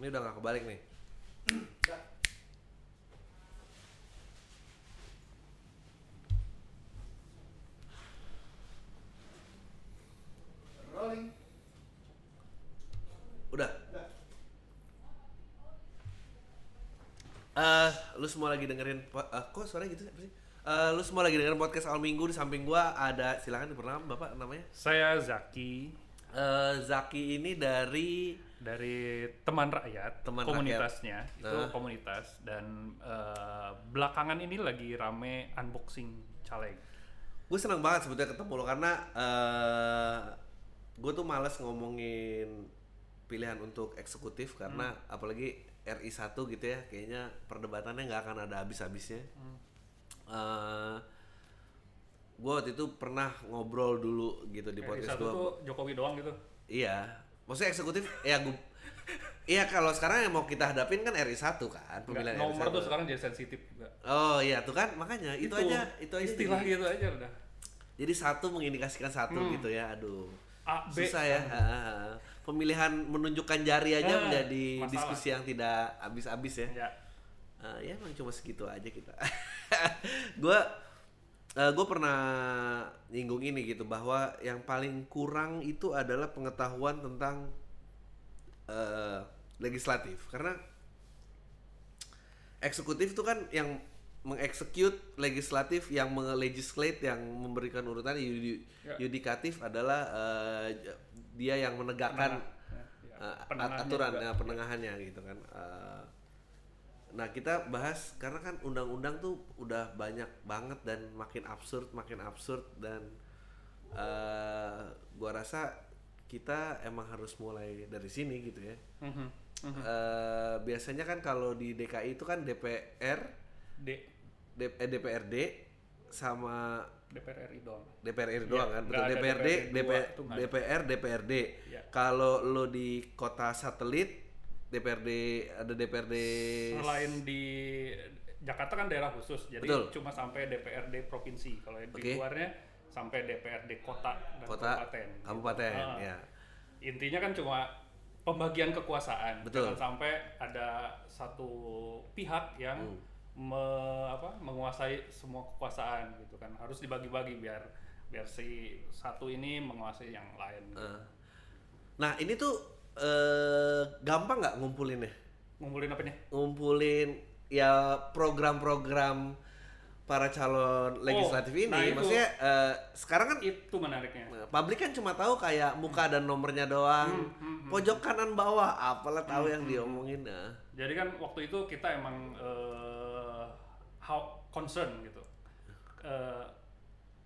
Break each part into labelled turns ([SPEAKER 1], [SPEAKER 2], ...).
[SPEAKER 1] Ini udah nggak kebalik nih.
[SPEAKER 2] Rolling.
[SPEAKER 1] Udah. Eh, lu semua lagi dengerin eh, kok suaranya gitu sih? apa sih? Eh, lu semua lagi dengerin podcast awal minggu di samping gua ada silakan diperkenalkan Bapak namanya.
[SPEAKER 3] Saya Zaki
[SPEAKER 1] Eh, Zaki ini dari
[SPEAKER 3] dari teman rakyat,
[SPEAKER 1] Teman
[SPEAKER 3] komunitasnya
[SPEAKER 1] Rakyat.
[SPEAKER 3] itu
[SPEAKER 1] Nah.
[SPEAKER 3] komunitas dan eh, belakangan ini lagi rame unboxing caleg.
[SPEAKER 1] gue senang banget sebetulnya ketemu lo karena eh gue tuh males ngomongin pilihan untuk eksekutif karena apalagi RI 1 gitu ya kayaknya perdebatannya nggak akan ada habis-habisnya. Eh gue waktu itu pernah ngobrol dulu gitu di
[SPEAKER 3] Di
[SPEAKER 1] podcast gue.
[SPEAKER 3] tuh Jokowi doang gitu.
[SPEAKER 1] Iya, maksudnya eksekutif ya gue Iya kalau sekarang yang mau kita hadapin kan RI 1 kan
[SPEAKER 3] Nggak,
[SPEAKER 1] pemilihan
[SPEAKER 3] nomor
[SPEAKER 1] RI 1.
[SPEAKER 3] tuh sekarang jadi sensitif juga.
[SPEAKER 1] Oh iya tuh kan makanya itu, aja itu aja
[SPEAKER 3] istilah gitu aja udah.
[SPEAKER 1] jadi satu mengindikasikan satu
[SPEAKER 3] Hmm.
[SPEAKER 1] gitu ya aduh
[SPEAKER 3] A, B.
[SPEAKER 1] susah ya ha, ha. pemilihan menunjukkan jari aja
[SPEAKER 3] Ah,
[SPEAKER 1] menjadi
[SPEAKER 3] masalah.
[SPEAKER 1] diskusi yang tidak habis-habis ya
[SPEAKER 3] Ya.
[SPEAKER 1] Ah, ya emang cuma segitu aja kita gue gue pernah nyinggung ini gitu bahwa yang paling kurang itu adalah pengetahuan tentang eh, legislatif karena eksekutif itu kan yang mengeksekut legislatif yang melegislate yang memberikan urutan yudi-
[SPEAKER 3] Ya.
[SPEAKER 1] yudikatif adalah eh, dia yang menegakkan uh, aturan
[SPEAKER 3] juga.
[SPEAKER 1] ya, penengahannya gitu kan. Uh, nah kita bahas karena kan undang-undang tuh udah banyak banget dan makin absurd, makin absurd dan uh, gua rasa kita emang harus mulai dari sini gitu ya.
[SPEAKER 3] Mhm, mhm.
[SPEAKER 1] Uh, biasanya kan kalau di DKI itu kan DPR,
[SPEAKER 3] D
[SPEAKER 1] D- eh, DPRD sama
[SPEAKER 3] DPR RI doang.
[SPEAKER 1] DPR RI
[SPEAKER 3] Iya,
[SPEAKER 1] doang kan,
[SPEAKER 3] nggak
[SPEAKER 1] betul DPRD, DPR. DPR, DPRD.
[SPEAKER 3] Iya.
[SPEAKER 1] Kalau lo di kota satelit, DPRD ada DPRD.
[SPEAKER 3] Selain di Jakarta kan daerah khusus, jadi
[SPEAKER 1] Betul.
[SPEAKER 3] cuma sampai DPRD provinsi. Kalau yang di luarnya sampai DPRD kota dan
[SPEAKER 1] Kota,
[SPEAKER 3] kabupaten. gitu.
[SPEAKER 1] kabupaten,
[SPEAKER 3] Ah.
[SPEAKER 1] ya.
[SPEAKER 3] Intinya kan cuma pembagian kekuasaan.
[SPEAKER 1] Betul.
[SPEAKER 3] Jangan sampai ada satu pihak yang
[SPEAKER 1] Hmm.
[SPEAKER 3] me- apa, menguasai semua kekuasaan gitu kan. Harus dibagi-bagi biar biar si satu ini menguasai yang lain. gitu.
[SPEAKER 1] Eh. Nah ini tuh eh, gampang nggak ngumpulinnya?
[SPEAKER 3] Ngumpulin apanya?
[SPEAKER 1] Ngumpulin ya program-program para calon legislatif ini.
[SPEAKER 3] nah itu.
[SPEAKER 1] Maksudnya eh, sekarang kan
[SPEAKER 3] Itu menariknya.
[SPEAKER 1] Publik kan cuma tahu kayak muka dan nomornya doang.
[SPEAKER 3] Hmm, hmm, hmm.
[SPEAKER 1] Pojok kanan bawah, apalah tahu yang diomongin. Nah.
[SPEAKER 3] Jadi kan waktu itu kita emang eh, how concern gitu. Eh,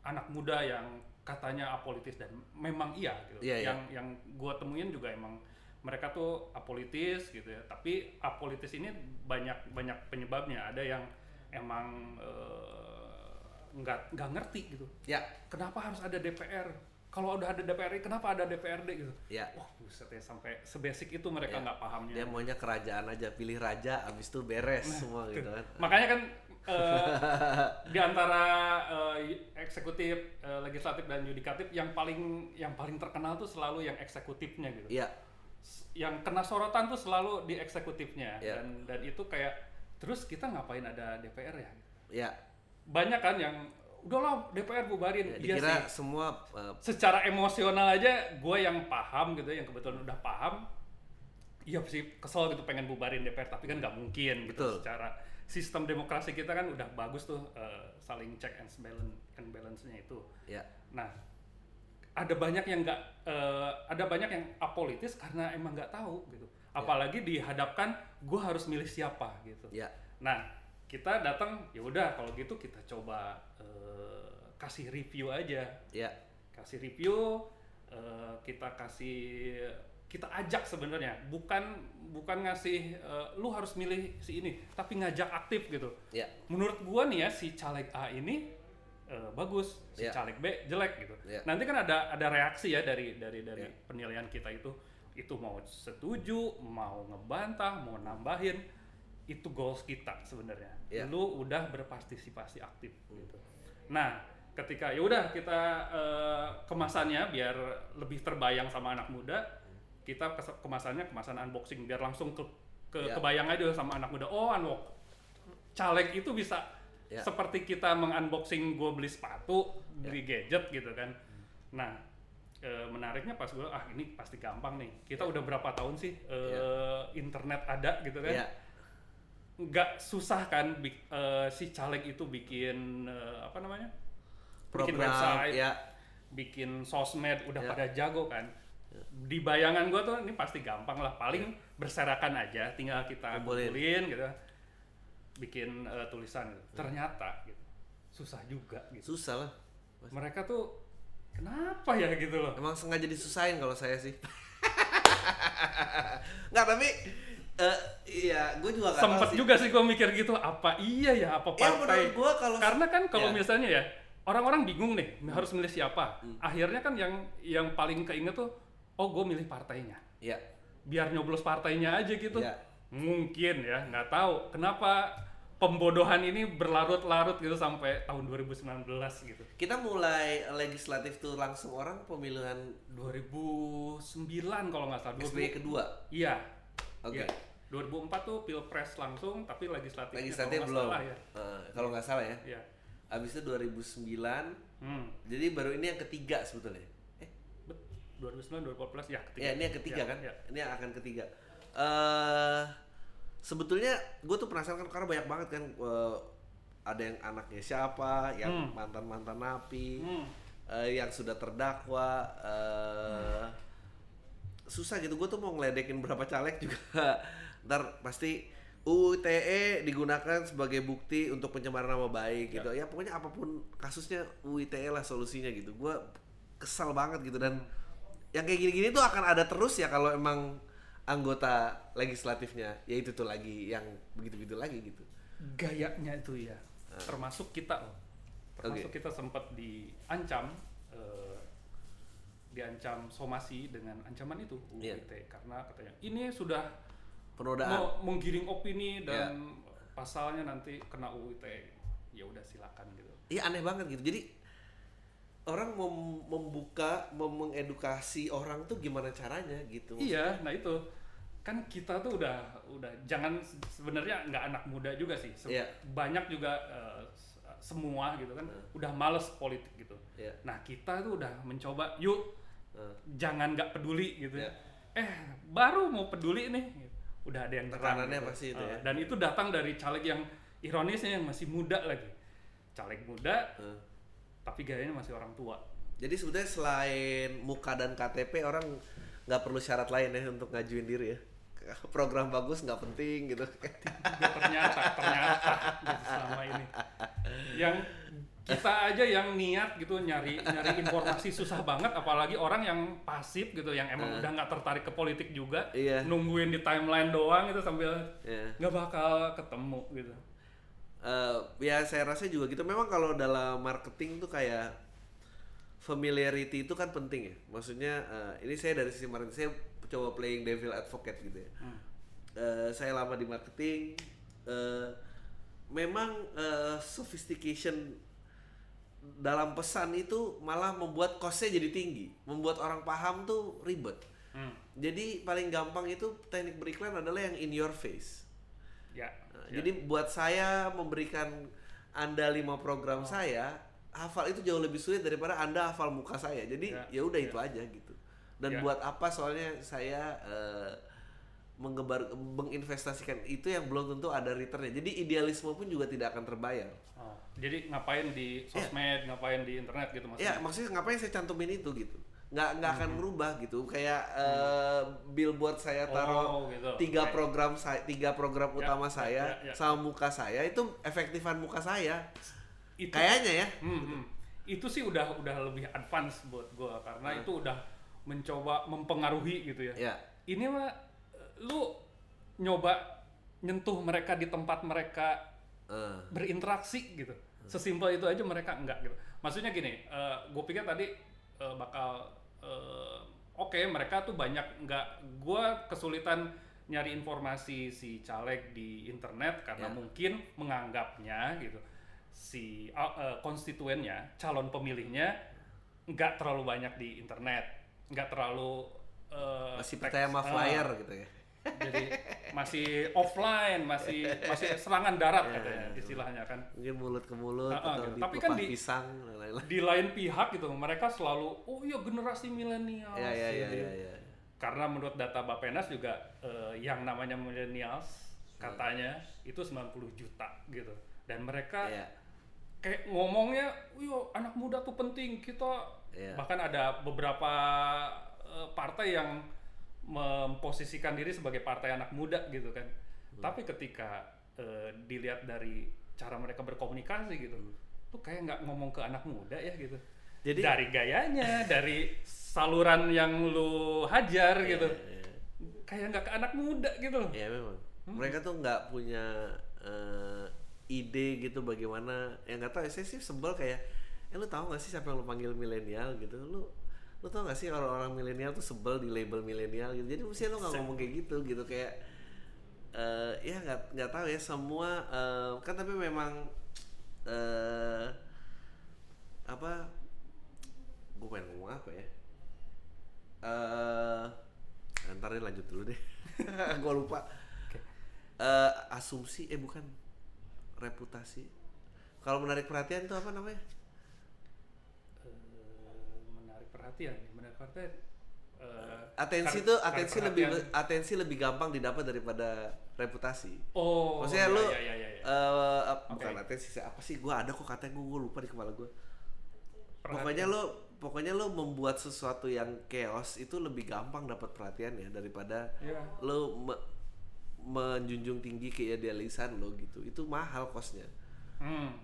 [SPEAKER 3] anak muda yang katanya apolitis dan memang iya gitu.
[SPEAKER 1] Iya, iya.
[SPEAKER 3] yang yang gua temuin juga emang mereka tuh apolitis gitu ya. Tapi apolitis ini banyak banyak penyebabnya. Ada yang emang eh, nggak nggak ngerti gitu.
[SPEAKER 1] Ya,
[SPEAKER 3] Kenapa harus ada DPR? Kalau udah ada DPR, kenapa ada DPRD gitu?
[SPEAKER 1] ya.
[SPEAKER 3] Wah, buset ya sampai sebasic itu mereka
[SPEAKER 1] Ya.
[SPEAKER 3] nggak pahamnya.
[SPEAKER 1] Dia maunya kerajaan aja, pilih raja, abis itu beres semua gitu kan.
[SPEAKER 3] Makanya kan eh, di antara eh, eksekutif, eh, legislatif dan yudikatif yang paling yang paling terkenal tuh selalu yang eksekutifnya gitu.
[SPEAKER 1] Iya,
[SPEAKER 3] Yang kena sorotan tuh selalu di eksekutifnya
[SPEAKER 1] Iya.
[SPEAKER 3] dan dan itu kayak terus kita ngapain ada DPR ya?
[SPEAKER 1] ya.
[SPEAKER 3] Banyak kan yang udahlah DPR bubarin.
[SPEAKER 1] ya
[SPEAKER 3] Iya
[SPEAKER 1] dikira
[SPEAKER 3] sih.
[SPEAKER 1] semua uh,
[SPEAKER 3] Secara emosional aja gue yang paham gitu yang kebetulan udah paham Iya sih kesel gitu pengen bubarin DPR tapi kan nggak mungkin gitu
[SPEAKER 1] Betul.
[SPEAKER 3] secara sistem demokrasi kita kan udah bagus tuh eh, saling check and balance and balance-nya itu.
[SPEAKER 1] ya
[SPEAKER 3] Nah, ada banyak yang nggak eh, ada banyak yang apolitis karena emang nggak tahu gitu. Apalagi dihadapkan gue harus milih siapa gitu.
[SPEAKER 1] ya.
[SPEAKER 3] Nah, kita datang ya udah kalau gitu kita coba eh, kasih review aja.
[SPEAKER 1] Ya.
[SPEAKER 3] Kasih review eh, kita kasih kita ajak sebenarnya. Bukan bukan ngasih eh, lu harus milih si ini tapi ngajak aktif gitu.
[SPEAKER 1] Ya.
[SPEAKER 3] Menurut gua nih ya si caleg A ini eh, bagus si
[SPEAKER 1] Ya.
[SPEAKER 3] caleg B jelek gitu
[SPEAKER 1] Ya.
[SPEAKER 3] nanti kan ada ada reaksi ya dari dari dari
[SPEAKER 1] Ya.
[SPEAKER 3] penilaian kita itu itu mau setuju mau ngebantah mau nambahin itu goals kita sebenarnya
[SPEAKER 1] Ya.
[SPEAKER 3] lu udah berpartisipasi aktif gitu nah ketika ya udah kita eh, kemasannya biar lebih terbayang sama anak muda kita kes- kemasannya kemasan unboxing biar langsung ke, ke
[SPEAKER 1] Ya.
[SPEAKER 3] kebayang aja sama anak muda oh unbox caleg itu bisa
[SPEAKER 1] Ya.
[SPEAKER 3] seperti kita mengunboxing gue beli sepatu beli gadget gitu kan. Nah eh, menariknya pas gue ah ini pasti gampang nih. Kita udah berapa tahun sih eh, internet ada gitu kan?
[SPEAKER 1] Ya.
[SPEAKER 3] nggak susah kan bik- eh, si caleg itu bikin eh, apa namanya? Bikin
[SPEAKER 1] Program,
[SPEAKER 3] website
[SPEAKER 1] ya.
[SPEAKER 3] bikin sosmed udah
[SPEAKER 1] Ya.
[SPEAKER 3] pada jago kan. Di bayangan gua tuh ini pasti gampang lah paling berserakan aja tinggal kita
[SPEAKER 1] Kumpulin.
[SPEAKER 3] kumpulin gitu bikin eh, tulisan gitu. ternyata gitu susah juga gitu
[SPEAKER 1] Susah lah.
[SPEAKER 3] mereka tuh kenapa ya gitu loh
[SPEAKER 1] Emang sengaja disusahin kalau saya sih. Nggak, tapi eh iya, gue juga tahu
[SPEAKER 3] sempet
[SPEAKER 1] sih.
[SPEAKER 3] juga sih gua mikir gitu apa iya ya apa
[SPEAKER 1] Ya
[SPEAKER 3] partai
[SPEAKER 1] menurut gue kalau
[SPEAKER 3] karena kan kalau
[SPEAKER 1] Ya.
[SPEAKER 3] misalnya ya orang-orang bingung nih harus milih siapa akhirnya kan yang yang paling keinget tuh oh gue milih partainya
[SPEAKER 1] ya
[SPEAKER 3] biar nyoblos partainya aja gitu
[SPEAKER 1] Ya.
[SPEAKER 3] Mungkin ya nggak tahu kenapa pembodohan ini berlarut-larut gitu sampai tahun 2019 gitu
[SPEAKER 1] kita mulai legislatif tuh langsung orang pemilihan
[SPEAKER 3] 2009 kalau nggak salah 2000
[SPEAKER 1] SBY kedua.
[SPEAKER 3] iya
[SPEAKER 1] Oke.
[SPEAKER 3] iya. 2004 tuh pilpres langsung tapi legislatifnya
[SPEAKER 1] Legislatif
[SPEAKER 3] kalau nggak
[SPEAKER 1] belum.
[SPEAKER 3] salah ya
[SPEAKER 1] Eh, kalau nggak salah ya.
[SPEAKER 3] iya
[SPEAKER 1] Abis itu 2009.
[SPEAKER 3] hmm.
[SPEAKER 1] Jadi baru ini yang ketiga sebetulnya. Eh,
[SPEAKER 3] Bet- 2009 2014 ya ketiga
[SPEAKER 1] ya ini yang ketiga
[SPEAKER 3] Ya,
[SPEAKER 1] kan?
[SPEAKER 3] ya.
[SPEAKER 1] Ini yang akan ketiga. Eh sebetulnya gue tuh penasaran kan karena banyak banget kan eh, ada yang anaknya siapa, yang
[SPEAKER 3] Hmm.
[SPEAKER 1] mantan mantan napi,
[SPEAKER 3] Hmm.
[SPEAKER 1] eh, yang sudah terdakwa. eh Susah gitu. Gue tuh mau ngeledekin berapa caleg juga. Ntar pasti UU ITE digunakan sebagai bukti untuk pencemaran nama baik gitu. Ya pokoknya apa pun kasusnya UU ITE lah solusinya gitu. Gue kesal banget gitu dan yang kayak gini-gini tuh akan ada terus ya kalau emang anggota legislatifnya ya itu tuh lagi yang begitu-begitu lagi gitu.
[SPEAKER 3] gayanya itu ya termasuk kita loh termasuk kita sempat diancam eh, diancam somasi dengan ancaman itu UU
[SPEAKER 1] Iya.
[SPEAKER 3] ITE karena katanya ini sudah
[SPEAKER 1] Penodaan.
[SPEAKER 3] menggiring opini dan pasalnya nanti kena UU ITE ya udah silakan gitu
[SPEAKER 1] Iya aneh banget gitu. Jadi orang mau membuka, mau mengedukasi orang tuh gimana caranya gitu.
[SPEAKER 3] iya nah itu kan kita tuh udah udah jangan se- sebenarnya nggak anak muda juga sih Se-
[SPEAKER 1] Iya.
[SPEAKER 3] banyak juga s- semua gitu kan udah males politik gitu
[SPEAKER 1] Iya.
[SPEAKER 3] nah kita tuh udah mencoba yuk
[SPEAKER 1] Eh,
[SPEAKER 3] jangan nggak peduli gitu
[SPEAKER 1] Iya.
[SPEAKER 3] eh baru mau peduli nih udah ada yang
[SPEAKER 1] Tekanannya
[SPEAKER 3] gitu.
[SPEAKER 1] pasti itu ya.
[SPEAKER 3] dan itu datang dari caleg yang ironisnya yang masih muda lagi caleg muda
[SPEAKER 1] eh.
[SPEAKER 3] Tapi gayanya masih orang tua
[SPEAKER 1] Jadi sebetulnya selain muka dan KTP orang nggak perlu syarat lain ya untuk ngajuin diri ya. Program bagus nggak penting gitu.
[SPEAKER 3] ternyata ternyata gitu selama ini yang kita aja yang niat gitu nyari nyari informasi susah banget apalagi orang yang pasif gitu yang emang udah nggak tertarik ke politik juga.
[SPEAKER 1] Iya.
[SPEAKER 3] nungguin di timeline doang itu sambil
[SPEAKER 1] Ya.
[SPEAKER 3] nggak bakal ketemu gitu
[SPEAKER 1] Eh, ya saya rasa juga gitu. Memang kalau dalam marketing tuh kayak familiarity itu kan penting ya. Maksudnya eh, ini saya dari sisi marketing saya coba playing devil advocate gitu ya.
[SPEAKER 3] Hmm.
[SPEAKER 1] Eh, saya lama di marketing. eh, memang eh, sophistication dalam pesan itu malah membuat costnya jadi tinggi, membuat orang paham tuh ribet.
[SPEAKER 3] Hmm.
[SPEAKER 1] Jadi paling gampang itu teknik beriklan adalah yang in your face.
[SPEAKER 3] ya, ya.
[SPEAKER 1] Jadi buat saya memberikan anda lima program
[SPEAKER 3] Oh.
[SPEAKER 1] saya, hafal itu jauh lebih sulit daripada anda hafal muka saya. Jadi
[SPEAKER 3] Ya,
[SPEAKER 1] ya udah
[SPEAKER 3] ya.
[SPEAKER 1] itu aja gitu. Dan buat apa soalnya saya eh, mengebar menginvestasikan itu yang belum tentu ada returnnya. Jadi idealisme pun juga tidak akan terbayar.
[SPEAKER 3] Oh, jadi ngapain di sosmed, ngapain di internet gitu maksudnya?
[SPEAKER 1] Ya maksudnya ngapain saya cantumin itu gitu? Nggak nggak akan
[SPEAKER 3] Hmm.
[SPEAKER 1] merubah gitu. Kayak eh, billboard saya taruh
[SPEAKER 3] Oh, gitu.
[SPEAKER 1] tiga program saya tiga program
[SPEAKER 3] Ya,
[SPEAKER 1] utama
[SPEAKER 3] ya,
[SPEAKER 1] saya
[SPEAKER 3] ya, ya.
[SPEAKER 1] sama muka saya itu efektifan muka saya.
[SPEAKER 3] Itu,
[SPEAKER 1] Kayaknya ya.
[SPEAKER 3] Hmm, hmm. itu sih udah udah lebih advance buat gua karena
[SPEAKER 1] Hmm.
[SPEAKER 3] itu udah mencoba mempengaruhi gitu ya.
[SPEAKER 1] Ya.
[SPEAKER 3] Ini mah lu nyoba nyentuh mereka di tempat mereka
[SPEAKER 1] Eh,
[SPEAKER 3] berinteraksi gitu. Sesimpel itu aja mereka enggak gitu. Maksudnya gini, gue pikir tadi eh, bakal eh, oke mereka tuh banyak enggak. Gue kesulitan nyari informasi si caleg di internet karena
[SPEAKER 1] Ya.
[SPEAKER 3] mungkin menganggapnya gitu si uh, eh, konstituennya, calon pemilihnya nggak terlalu banyak di internet, nggak terlalu eh,
[SPEAKER 1] Masih percaya sama flyer gitu ya.
[SPEAKER 3] Jadi masih offline, masih masih serangan darat
[SPEAKER 1] Iya,
[SPEAKER 3] katanya
[SPEAKER 1] iya.
[SPEAKER 3] istilahnya kan.
[SPEAKER 1] Mungkin mulut ke mulut
[SPEAKER 3] Ah, ah,
[SPEAKER 1] atau
[SPEAKER 3] gitu.
[SPEAKER 1] di
[SPEAKER 3] Tapi kan di-
[SPEAKER 1] pisang lain-lain.
[SPEAKER 3] Di lain pihak gitu, mereka selalu oh iya generasi milenial.
[SPEAKER 1] Ya ya ya
[SPEAKER 3] gitu.
[SPEAKER 1] ya ya.
[SPEAKER 3] Karena menurut data Bapenas juga eh, yang namanya millennials katanya itu 90 juta gitu. Dan mereka
[SPEAKER 1] Iya.
[SPEAKER 3] kayak ngomongnya, "Yo, anak muda tuh penting. Kita
[SPEAKER 1] Iya.
[SPEAKER 3] bahkan ada beberapa eh, partai yang memposisikan diri sebagai partai anak muda gitu kan.
[SPEAKER 1] Hmm.
[SPEAKER 3] Tapi ketika eh, dilihat dari cara mereka berkomunikasi gitu, tuh kayak nggak ngomong ke anak muda ya gitu.
[SPEAKER 1] Jadi
[SPEAKER 3] dari gayanya, dari saluran yang lu hajar gitu,
[SPEAKER 1] Iya, iya.
[SPEAKER 3] kayak nggak ke anak muda gitu loh.
[SPEAKER 1] Ya memang.
[SPEAKER 3] Hmm.
[SPEAKER 1] Mereka tuh nggak punya eh, ide gitu bagaimana. Ya nggak tahu. ya, Saya sih sebel kayak, eh lu tahu nggak sih siapa yang lu panggil milenial gitu? Lu lu tau gak sih orang-orang milenial tuh sebel di label milenial gitu. Jadi mesti lu nggak ngomong kayak gitu gitu. Kayak eh ya nggak nggak tahu ya. Semua eh, kan tapi memang eh apa gue pengen ngomong apa ya? Eh ntar deh lanjut dulu deh. Gue lupa. Eh, asumsi eh bukan. Reputasi. Kalau menarik perhatian itu apa namanya
[SPEAKER 3] Eh, menarik perhatian, menarik perhatian. eh,
[SPEAKER 1] atensi
[SPEAKER 3] kar-
[SPEAKER 1] tuh atensi lebih
[SPEAKER 3] perhatian.
[SPEAKER 1] atensi lebih gampang didapat daripada reputasi
[SPEAKER 3] Oh,
[SPEAKER 1] maksudnya
[SPEAKER 3] iya,
[SPEAKER 1] lu
[SPEAKER 3] iya, iya, iya,
[SPEAKER 1] eh, bukan atensi sih, apa sih gue ada kok katanya gue lupa di kepala gue
[SPEAKER 3] Perhatian.
[SPEAKER 1] pokoknya lo pokoknya lo membuat sesuatu yang chaos itu lebih gampang dapat perhatian ya daripada
[SPEAKER 3] Iya.
[SPEAKER 1] lo me- menjunjung tinggi keidealisan lo gitu itu mahal kosnya
[SPEAKER 3] Hmm.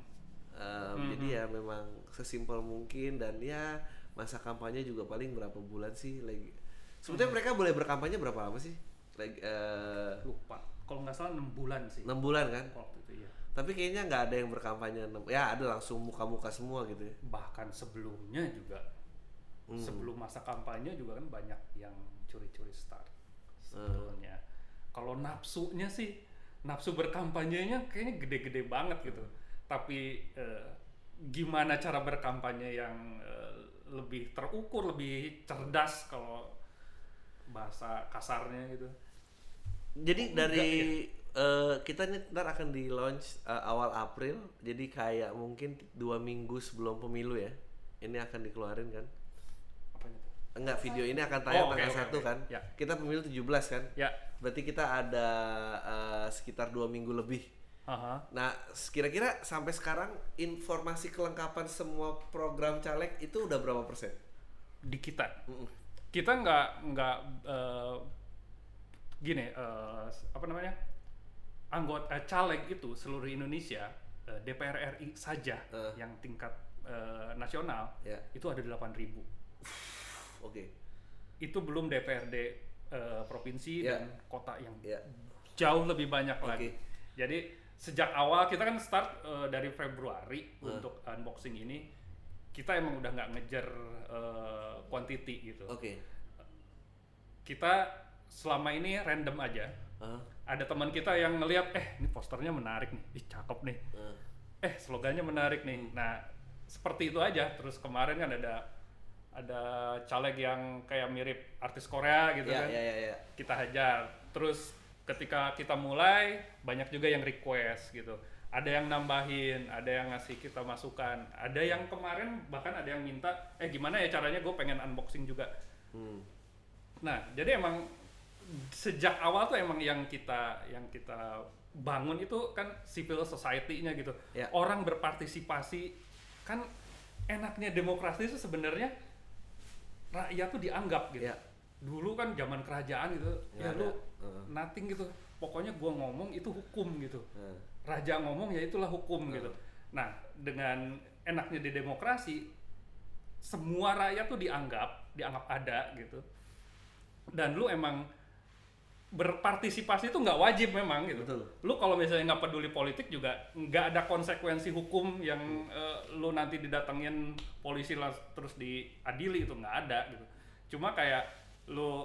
[SPEAKER 1] Um,
[SPEAKER 3] Mhm.
[SPEAKER 1] Jadi ya memang sesimpel mungkin dan ya masa kampanye juga paling berapa bulan sih lagi. Sebetulnya mereka boleh berkampanye berapa lama sih? Lagi eh,
[SPEAKER 3] Lupa. Kalau nggak salah 6 bulan sih.
[SPEAKER 1] enam bulan kan?
[SPEAKER 3] Waktu itu ya.
[SPEAKER 1] Tapi kayaknya nggak ada yang berkampanye enam. Ya ada langsung muka-muka semua gitu ya.
[SPEAKER 3] Bahkan sebelumnya juga.
[SPEAKER 1] Hmm.
[SPEAKER 3] Sebelum masa kampanye juga kan banyak yang curi-curi start. Sebetulnya. Kalau nafsunya sih nafsu berkampanyenya kayaknya gede-gede banget gitu. Tapi eh, gimana cara berkampanye yang eh, lebih terukur, lebih cerdas kalau bahasa kasarnya gitu.
[SPEAKER 1] Jadi
[SPEAKER 3] Oh,
[SPEAKER 1] dari eh, kita nih ntar akan di launch eh, awal April. Jadi kayak mungkin dua minggu sebelum pemilu ya. Ini akan dikeluarin kan?
[SPEAKER 3] Apanya tuh?
[SPEAKER 1] Enggak, video ini akan tayang
[SPEAKER 3] Oh,
[SPEAKER 1] tanggal
[SPEAKER 3] oke,
[SPEAKER 1] 1
[SPEAKER 3] oke.
[SPEAKER 1] kan?
[SPEAKER 3] Ya.
[SPEAKER 1] Kita pemilu 17 kan?
[SPEAKER 3] Ya.
[SPEAKER 1] Berarti kita ada eh, sekitar dua minggu lebih.
[SPEAKER 3] Aha.
[SPEAKER 1] Nah, kira-kira sampai sekarang informasi kelengkapan semua program caleg itu udah berapa persen?
[SPEAKER 3] Di kita.
[SPEAKER 1] Mm-mm.
[SPEAKER 3] kita nggak nggak eh, gini eh, apa namanya anggota eh, caleg itu seluruh Indonesia eh, DPR RI saja
[SPEAKER 1] Eh.
[SPEAKER 3] yang tingkat eh, nasional
[SPEAKER 1] Ya,
[SPEAKER 3] itu ada 8.000
[SPEAKER 1] oke.
[SPEAKER 3] itu belum DPRD eh, provinsi
[SPEAKER 1] Ya.
[SPEAKER 3] dan kota yang
[SPEAKER 1] Ya,
[SPEAKER 3] jauh lebih banyak
[SPEAKER 1] Oke.
[SPEAKER 3] lagi jadi sejak awal kita kan start eh, dari Februari
[SPEAKER 1] Eh.
[SPEAKER 3] untuk unboxing ini kita emang udah nggak ngejar quantity gitu
[SPEAKER 1] oke.
[SPEAKER 3] kita selama ini random aja.
[SPEAKER 1] Ah,
[SPEAKER 3] Ada teman kita yang ngelihat, eh ini posternya menarik nih, ih cakep nih,
[SPEAKER 1] ah.
[SPEAKER 3] eh slogannya menarik nih.
[SPEAKER 1] Hmm.
[SPEAKER 3] Nah seperti itu aja. Terus kemarin kan ada ada caleg yang kayak mirip artis Korea gitu
[SPEAKER 1] Ya,
[SPEAKER 3] kan,
[SPEAKER 1] ya, ya, ya.
[SPEAKER 3] kita hajar. Terus ketika kita mulai banyak juga yang request gitu. Ada yang nambahin, ada yang ngasih kita masukan, ada yang kemarin bahkan ada yang minta, eh gimana ya caranya gue pengen unboxing juga.
[SPEAKER 1] Hmm.
[SPEAKER 3] Nah, jadi emang sejak awal tuh emang yang kita yang kita bangun itu kan civil society-nya gitu.
[SPEAKER 1] Ya.
[SPEAKER 3] Orang berpartisipasi kan enaknya demokrasi itu sebenarnya rakyat tuh dianggap gitu.
[SPEAKER 1] Ya.
[SPEAKER 3] Dulu kan zaman kerajaan gitu, ya
[SPEAKER 1] ada.
[SPEAKER 3] lu
[SPEAKER 1] Heeh.
[SPEAKER 3] nothing gitu. Pokoknya gua ngomong itu hukum gitu.
[SPEAKER 1] Nah,
[SPEAKER 3] Raja ngomong ya itulah hukum
[SPEAKER 1] Hmm.
[SPEAKER 3] gitu. Nah, dengan enaknya di demokrasi semua rakyat tuh dianggap, dianggap ada gitu. Dan lu emang berpartisipasi itu nggak wajib memang gitu.
[SPEAKER 1] Betul.
[SPEAKER 3] Lu kalau misalnya nggak peduli politik juga nggak ada konsekuensi hukum yang eh, lu nanti didatengin polisi lah terus diadili itu nggak ada gitu. Cuma kayak lu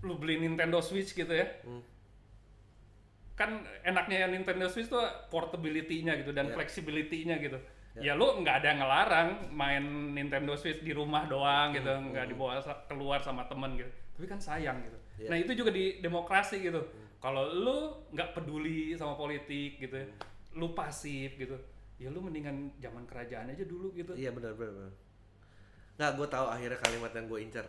[SPEAKER 3] lu beli Nintendo Switch gitu ya.
[SPEAKER 1] Hmm.
[SPEAKER 3] Kan enaknya yang Nintendo Switch tuh portability-nya gitu dan
[SPEAKER 1] Ya.
[SPEAKER 3] flexibility-nya gitu. ya, lu nggak ada yang ngelarang main Nintendo Switch di rumah doang gitu
[SPEAKER 1] Hmm,
[SPEAKER 3] nggak dibawa sa- keluar sama temen gitu tapi kan sayang gitu
[SPEAKER 1] Iya.
[SPEAKER 3] nah itu juga di demokrasi gitu kalau lu nggak peduli sama politik gitu ya, lu pasif gitu ya lu mendingan zaman kerajaan aja dulu gitu
[SPEAKER 1] Iya benar benar. benar. Nggak, gue tahu akhirnya kalimat yang gue incer.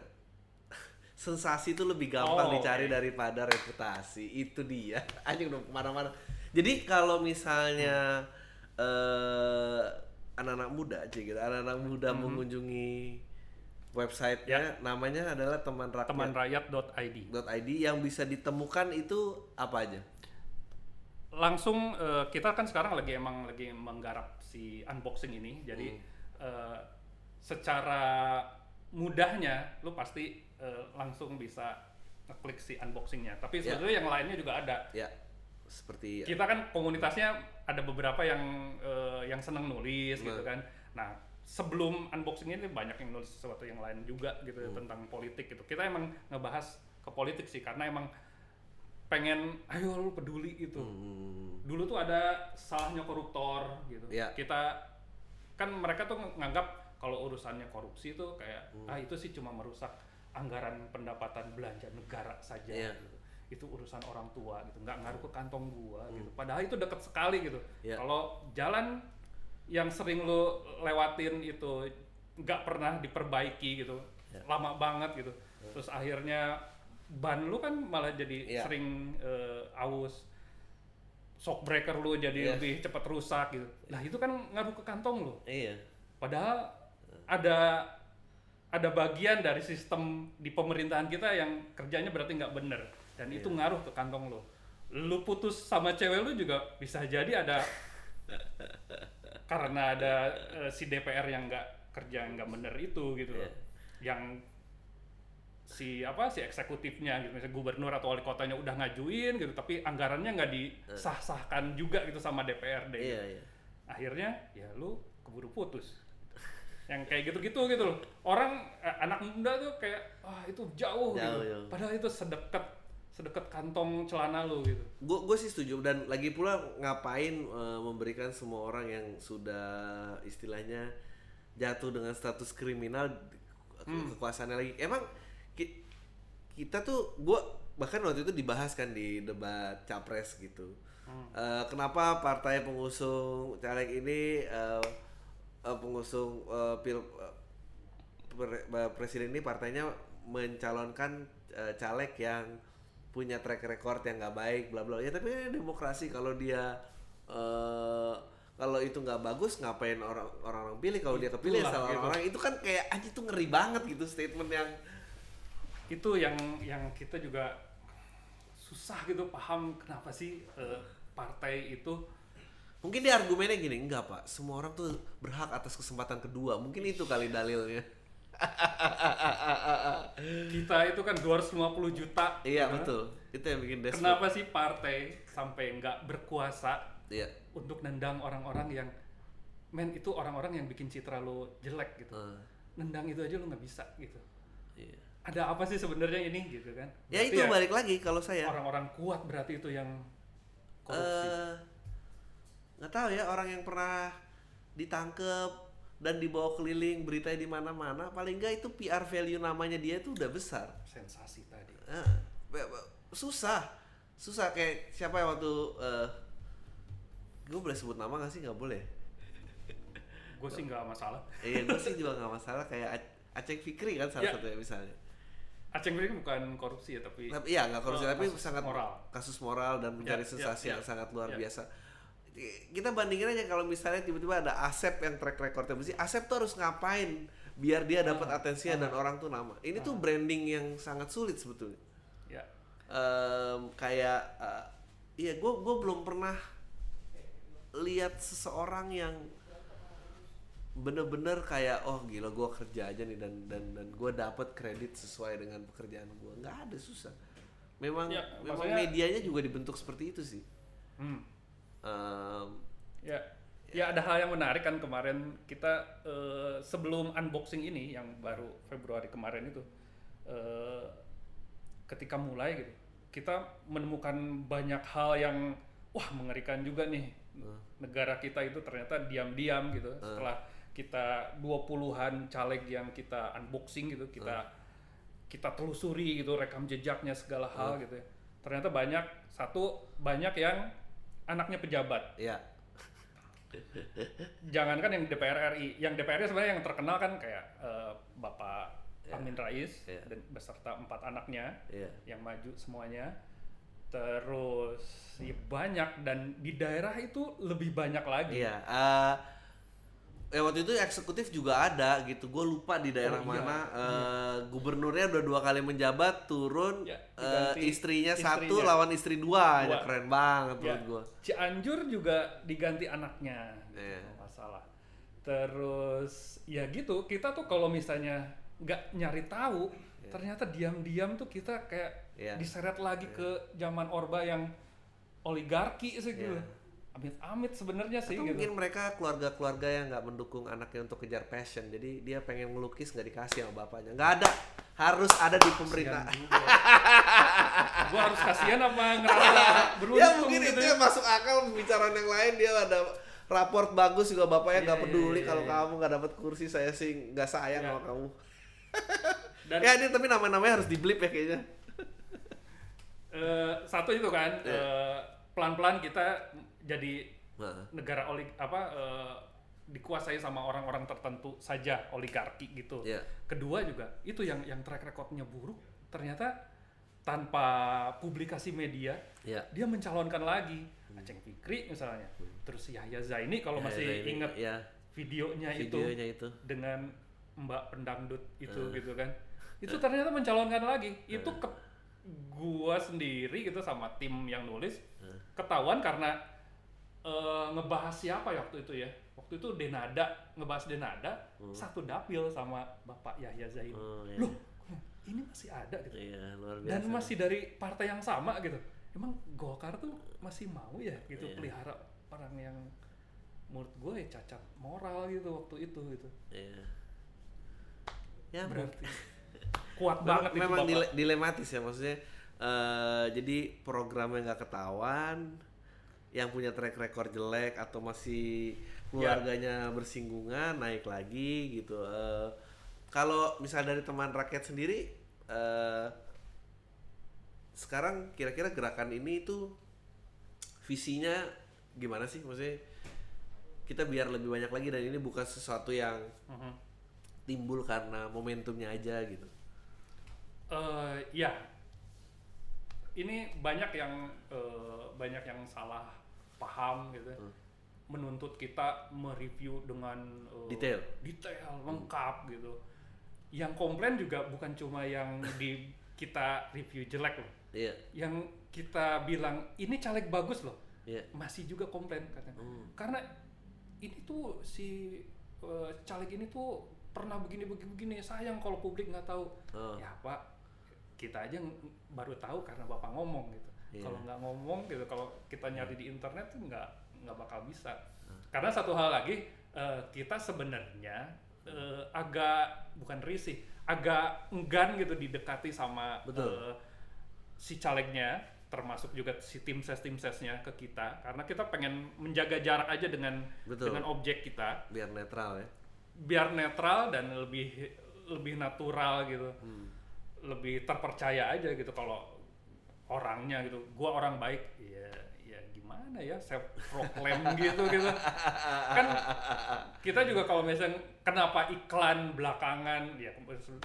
[SPEAKER 1] Sensasi itu lebih gampang
[SPEAKER 3] Oh,
[SPEAKER 1] dicari
[SPEAKER 3] oke.
[SPEAKER 1] daripada reputasi. Itu dia. Anjing udah ke mana-mana. Jadi kalau misalnya eh anak-anak muda aja gitu, anak-anak muda
[SPEAKER 3] Hmm.
[SPEAKER 1] mengunjungi websitenya, namanya adalah teman rakyat.
[SPEAKER 3] temanrakyat.id
[SPEAKER 1] .id yang bisa ditemukan itu apa aja?
[SPEAKER 3] langsung eh, kita kan sekarang lagi emang lagi menggarap si unboxing ini jadi
[SPEAKER 1] Hmm.
[SPEAKER 3] eh, secara mudahnya lu pasti eh, langsung bisa ngeklik si unboxingnya tapi
[SPEAKER 1] Ya.
[SPEAKER 3] sebetulnya yang lainnya juga ada
[SPEAKER 1] Ya, seperti
[SPEAKER 3] kita kan komunitasnya ada beberapa yang eh, yang seneng nulis gitu kan nah sebelum unboxing ini banyak yang nulis sesuatu yang lain juga gitu ya,
[SPEAKER 1] Hmm.
[SPEAKER 3] tentang politik gitu kita emang ngebahas ke politik sih karena emang pengen ayo lu peduli gitu
[SPEAKER 1] Hmm,
[SPEAKER 3] dulu tuh ada salahnya koruptor gitu.
[SPEAKER 1] Iya.
[SPEAKER 3] Kita kan mereka tuh nganggap kalau urusannya korupsi tuh kayak
[SPEAKER 1] Hmm.
[SPEAKER 3] ah itu sih cuma merusak anggaran pendapatan belanja negara saja
[SPEAKER 1] Iya.
[SPEAKER 3] gitu. Itu urusan orang tua gitu, nggak ngaruh ke kantong gua gitu. Padahal itu deket sekali gitu.
[SPEAKER 1] Hmm. Iya.
[SPEAKER 3] Kalau jalan yang sering lu lewatin itu nggak pernah diperbaiki gitu,
[SPEAKER 1] Iya.
[SPEAKER 3] lama banget gitu. Terus akhirnya ban lu kan malah jadi
[SPEAKER 1] Iya.
[SPEAKER 3] sering eh, aus shock breaker lu jadi
[SPEAKER 1] Iya.
[SPEAKER 3] lebih cepat rusak gitu. Nah, itu kan ngaruh ke kantong lu.
[SPEAKER 1] iya.
[SPEAKER 3] Padahal ada ada bagian dari sistem di pemerintahan kita yang kerjanya berarti nggak bener dan itu
[SPEAKER 1] Iya.
[SPEAKER 3] ngaruh ke kantong lu. Lu putus sama cewek lu juga bisa jadi ada karena ada eh, si DPR yang nggak kerja nggak bener itu gitu loh.
[SPEAKER 1] Iya.
[SPEAKER 3] Yang si apa si eksekutifnya gitu misalnya gubernur atau wali kotanya udah ngajuin gitu tapi anggarannya nggak disah-sahkan juga gitu sama DPRD
[SPEAKER 1] Iya, iya.
[SPEAKER 3] akhirnya ya lu keburu putus yang kayak gitu-gitu gitu loh orang eh, anak muda tuh kayak ah itu jauh, gitu
[SPEAKER 1] Jauh, jauh.
[SPEAKER 3] padahal itu sedekat sedekat kantong celana lu gitu
[SPEAKER 1] gue gue sih setuju dan lagi pula ngapain eh, memberikan semua orang yang sudah istilahnya jatuh dengan status kriminal
[SPEAKER 3] Hmm.
[SPEAKER 1] kekuasaannya lagi emang ki- kita tuh gue bahkan waktu itu dibahas kan di debat capres gitu
[SPEAKER 3] Hmm.
[SPEAKER 1] Eh, kenapa partai pengusung caleg ini eh, eh, pengusung eh, pil eh, pre- eh, presiden ini partainya mencalonkan eh, caleg yang punya track record yang nggak baik bla bla. Ya tapi ini demokrasi. Kalau dia eh kalau itu nggak bagus ngapain orang orang orang pilih? Kalau dia kepilih sama
[SPEAKER 3] gitu.
[SPEAKER 1] orang itu kan kayak aja itu ngeri banget gitu statement yang
[SPEAKER 3] itu yang yang kita juga susah gitu paham kenapa sih eh, partai itu
[SPEAKER 1] mungkin dia argumennya gini enggak pak. Semua orang tuh berhak atas kesempatan kedua. Mungkin itu kali dalilnya.
[SPEAKER 3] Kita itu kan 250 juta.
[SPEAKER 1] Iya
[SPEAKER 3] kan.
[SPEAKER 1] betul. Itu yang bikin desperate.
[SPEAKER 3] Kenapa sih partai sampai nggak berkuasa
[SPEAKER 1] iya.
[SPEAKER 3] untuk nendang orang-orang yang men itu orang-orang yang bikin citra lo jelek gitu.
[SPEAKER 1] Eh,
[SPEAKER 3] nendang itu aja lo nggak bisa gitu.
[SPEAKER 1] Iya.
[SPEAKER 3] ada apa sih sebenarnya ini gitu kan?
[SPEAKER 1] Ya
[SPEAKER 3] Berarti
[SPEAKER 1] itu balik lagi kalau saya.
[SPEAKER 3] Orang-orang kuat berarti itu yang korupsi.
[SPEAKER 1] Eh nggak tahu ya orang yang pernah ditangkep dan dibawa keliling beritanya di mana-mana paling nggak itu PR value namanya dia itu udah besar.
[SPEAKER 3] Sensasi tadi.
[SPEAKER 1] Susah. Susah kayak siapa yang waktu eh gue boleh sebut nama gak sih? Nggak boleh.
[SPEAKER 3] Gue sih nggak masalah.
[SPEAKER 1] Iya gue sih juga nggak masalah kayak Aceh Fikri kan salah
[SPEAKER 3] Ya.
[SPEAKER 1] satunya misalnya.
[SPEAKER 3] Aceh ini bukan korupsi ya tapi
[SPEAKER 1] tapi ya nggak korupsi
[SPEAKER 3] Oh,
[SPEAKER 1] tapi
[SPEAKER 3] kasus
[SPEAKER 1] sangat
[SPEAKER 3] moral.
[SPEAKER 1] kasus moral dan mencari
[SPEAKER 3] Ya,
[SPEAKER 1] sensasi
[SPEAKER 3] ya,
[SPEAKER 1] yang
[SPEAKER 3] ya.
[SPEAKER 1] sangat luar
[SPEAKER 3] Ya.
[SPEAKER 1] biasa kita bandingin aja kalau misalnya tiba-tiba ada Asep yang track recordnya bersih Asep tuh harus ngapain biar dia dapat
[SPEAKER 3] Ah,
[SPEAKER 1] atensinya dan orang tuh nama? Ini tuh branding yang sangat sulit sebetulnya.
[SPEAKER 3] Ya.
[SPEAKER 1] Em, kayak eh, iya gue gue belum pernah lihat seseorang yang bener-bener kayak oh gila gue kerja aja nih dan dan dan gue dapat kredit sesuai dengan pekerjaan gue nggak ada susah. Memang
[SPEAKER 3] Ya,
[SPEAKER 1] memang medianya juga dibentuk seperti itu sih.
[SPEAKER 3] Hmm.
[SPEAKER 1] Em,
[SPEAKER 3] ya. Ya ada hal yang menarik kan kemarin kita eh, sebelum unboxing ini yang baru Februari kemarin itu eh, ketika mulai gitu kita menemukan banyak hal yang wah mengerikan juga nih. Negara kita itu ternyata diam-diam gitu. Setelah kita 20-an caleg yang kita unboxing gitu kita kita telusuri gitu rekam jejaknya segala hal gitu ya. Ternyata banyak satu banyak yang anaknya pejabat
[SPEAKER 1] Iya.
[SPEAKER 3] jangankan yang DPR RI, yang DPR RI sebenarnya yang terkenal kan kayak eh, Bapak Amin Rais
[SPEAKER 1] Iya.
[SPEAKER 3] dan beserta empat anaknya
[SPEAKER 1] Iya.
[SPEAKER 3] yang maju semuanya. Terus ya banyak dan di daerah itu lebih banyak lagi.
[SPEAKER 1] Iya. eh eh, waktu itu eksekutif juga ada gitu. Gue lupa di daerah
[SPEAKER 3] Oh, iya.
[SPEAKER 1] mana. eh, Gubernurnya udah dua kali menjabat, turun.
[SPEAKER 3] Ya,
[SPEAKER 1] eh,
[SPEAKER 3] diganti
[SPEAKER 1] istrinya, satu
[SPEAKER 3] istrinya.
[SPEAKER 1] lawan istri dua. Ya,
[SPEAKER 3] Dua.
[SPEAKER 1] keren banget
[SPEAKER 3] Ya,
[SPEAKER 1] menurut gue.
[SPEAKER 3] Cianjur juga diganti anaknya, gitu,
[SPEAKER 1] Iya.
[SPEAKER 3] kalau nggak salah. Terus ya gitu, kita tuh kalau misalnya nggak nyari tahu, ternyata diam-diam tuh kita kayak
[SPEAKER 1] Iya.
[SPEAKER 3] diseret lagi ke zaman Orba yang oligarki sih gitu.
[SPEAKER 1] Iya.
[SPEAKER 3] Amit-amit sebenarnya sih
[SPEAKER 1] Atau
[SPEAKER 3] gitu.
[SPEAKER 1] mungkin mereka keluarga-keluarga yang nggak mendukung anaknya untuk kejar passion. Jadi dia pengen ngelukis nggak dikasih sama bapaknya. Nggak ada. Harus ada di pemerintah.
[SPEAKER 3] Gua harus kasihan apa ngerasa beruntung
[SPEAKER 1] ya mungkin
[SPEAKER 3] gitu
[SPEAKER 1] itu
[SPEAKER 3] ya.
[SPEAKER 1] yang masuk akal pembicaraan yang lain dia ada raport bagus juga bapaknya nggak
[SPEAKER 3] Iya,
[SPEAKER 1] peduli
[SPEAKER 3] iya,
[SPEAKER 1] kalau
[SPEAKER 3] iya.
[SPEAKER 1] kamu nggak dapat kursi saya sih nggak sayang
[SPEAKER 3] Iya.
[SPEAKER 1] sama kamu
[SPEAKER 3] Dan
[SPEAKER 1] ya ini tapi nama-namanya harus diblip ya kayaknya
[SPEAKER 3] eh, satu itu kan
[SPEAKER 1] Iya.
[SPEAKER 3] eh, pelan-pelan kita jadi
[SPEAKER 1] nah,
[SPEAKER 3] negara olig apa eh, dikuasai sama orang-orang tertentu saja oligarki gitu.
[SPEAKER 1] Iya.
[SPEAKER 3] Kedua juga itu yang yang track recordnya buruk ternyata tanpa publikasi media
[SPEAKER 1] ya
[SPEAKER 3] dia mencalonkan lagi Aceng Fikri misalnya. Terus Yahya Zaini kalau
[SPEAKER 1] Ya,
[SPEAKER 3] masih
[SPEAKER 1] Zaini,
[SPEAKER 3] ingat
[SPEAKER 1] ya
[SPEAKER 3] videonya, itu
[SPEAKER 1] videonya itu
[SPEAKER 3] dengan Mbak Pendangdut itu
[SPEAKER 1] Eh.
[SPEAKER 3] gitu kan. Itu ternyata mencalonkan lagi. Itu ke gua sendiri gitu sama tim yang nulis
[SPEAKER 1] Eh.
[SPEAKER 3] ketahuan karena eh, ngebahas siapa ya waktu itu ya. Waktu itu Denada ngebahas Denada satu dapil sama Bapak Yahya Zaini.
[SPEAKER 1] Oh, iya.
[SPEAKER 3] Loh, ini masih ada gitu.
[SPEAKER 1] iya luar biasa
[SPEAKER 3] Dan masih dari partai yang sama gitu. Emang Golkar tuh masih mau ya gitu
[SPEAKER 1] Iya.
[SPEAKER 3] pelihara orang yang menurut gue ya cacat moral gitu waktu itu gitu.
[SPEAKER 1] Iya. ya
[SPEAKER 3] Berarti kuat
[SPEAKER 1] Memang-
[SPEAKER 3] banget itu
[SPEAKER 1] memang
[SPEAKER 3] Bapak.
[SPEAKER 1] dile- dilematis ya maksudnya eh jadi programnya nggak ketahuan yang punya track record jelek atau masih keluarganya bersinggungan naik lagi gitu. Eh, kalau misal dari teman rakyat sendiri eh sekarang kira-kira gerakan ini itu visinya gimana sih? Maksudnya kita biar lebih banyak lagi dan ini bukan sesuatu yang
[SPEAKER 3] Mhm.
[SPEAKER 1] timbul karena momentumnya aja gitu.
[SPEAKER 3] Eh, ya, ini banyak yang eh, banyak yang salah paham gitu, ya.
[SPEAKER 1] Hmm.
[SPEAKER 3] menuntut kita mereview dengan eh,
[SPEAKER 1] Detail.
[SPEAKER 3] detail lengkap gitu. Yang komplain juga bukan cuma yang di kita review jelek loh,
[SPEAKER 1] iya
[SPEAKER 3] yang kita bilang ini caleg bagus loh,
[SPEAKER 1] iya
[SPEAKER 3] masih juga komplain katanya.
[SPEAKER 1] Hmm.
[SPEAKER 3] Karena ini tuh si eh, caleg ini tuh pernah begini begini begini sayang kalau publik nggak tahu
[SPEAKER 1] Oh.
[SPEAKER 3] ya pak kita aja baru tahu karena bapak ngomong gitu
[SPEAKER 1] Iya.
[SPEAKER 3] kalau nggak ngomong gitu kalau kita nyari di internet tuh nggak nggak bakal bisa
[SPEAKER 1] Hmm.
[SPEAKER 3] karena satu hal lagi eh, kita sebenarnya eh, agak bukan risih agak enggan gitu didekati sama
[SPEAKER 1] Betul.
[SPEAKER 3] eh, si calegnya termasuk juga si tim ses tim sesnya ke kita karena kita pengen menjaga jarak aja dengan
[SPEAKER 1] Betul.
[SPEAKER 3] dengan objek kita
[SPEAKER 1] biar netral ya
[SPEAKER 3] biar netral dan lebih lebih natural gitu
[SPEAKER 1] Hmm.
[SPEAKER 3] lebih terpercaya aja gitu kalau orangnya gitu gua orang baik ya ya gimana ya saya proklaim gitu gitu kan kita juga kalau misalnya kenapa iklan belakangan ya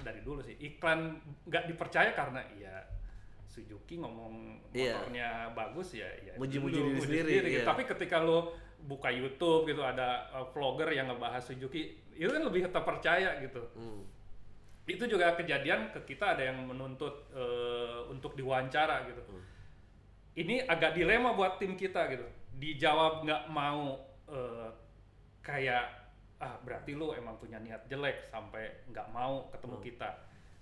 [SPEAKER 3] dari dulu sih iklan nggak dipercaya karena ya Suzuki ngomong
[SPEAKER 1] Iya.
[SPEAKER 3] motornya bagus ya ya
[SPEAKER 1] Muji-muji diri
[SPEAKER 3] muji
[SPEAKER 1] sendiri,
[SPEAKER 3] gitu.
[SPEAKER 1] iya.
[SPEAKER 3] tapi ketika lo buka YouTube gitu ada uh, vlogger yang ngebahas Suzuki itu kan lebih terpercaya gitu
[SPEAKER 1] Hmm.
[SPEAKER 3] Itu juga kejadian ke kita ada yang menuntut eh, untuk diwawancara gitu. Ini agak dilema buat tim kita gitu. Dijawab nggak mau eh, kayak ah berarti lu emang punya niat jelek sampai nggak mau ketemu kita.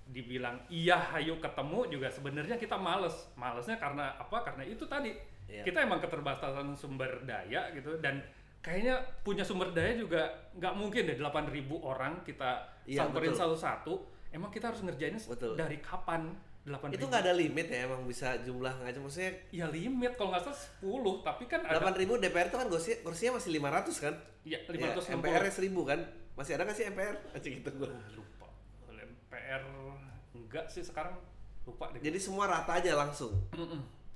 [SPEAKER 3] Dibilang iya hayu ketemu juga sebenarnya kita males. Malesnya karena apa? Karena itu tadi
[SPEAKER 1] Iya.
[SPEAKER 3] kita emang keterbatasan sumber daya gitu dan kayaknya punya sumber daya juga nggak mungkin deh 8000 orang kita
[SPEAKER 1] Iya,
[SPEAKER 3] samperin satu-satu emang kita harus ngerjainnya
[SPEAKER 1] Betul.
[SPEAKER 3] dari kapan delapan
[SPEAKER 1] Itu nggak ada limit ya emang bisa jumlah ngaca maksudnya
[SPEAKER 3] ya limit kalau nggak salah 10 tapi kan ada
[SPEAKER 1] delapan ribu DPR itu kan kursi kursinya masih 500 kan?
[SPEAKER 3] ya
[SPEAKER 1] Ya,
[SPEAKER 3] 560
[SPEAKER 1] MPR nya 1000 kan? Masih ada nggak sih MPR? Acik gitu gua.
[SPEAKER 3] Ah, lupa MPR enggak sih sekarang lupa deh
[SPEAKER 1] Jadi semua rata aja langsung.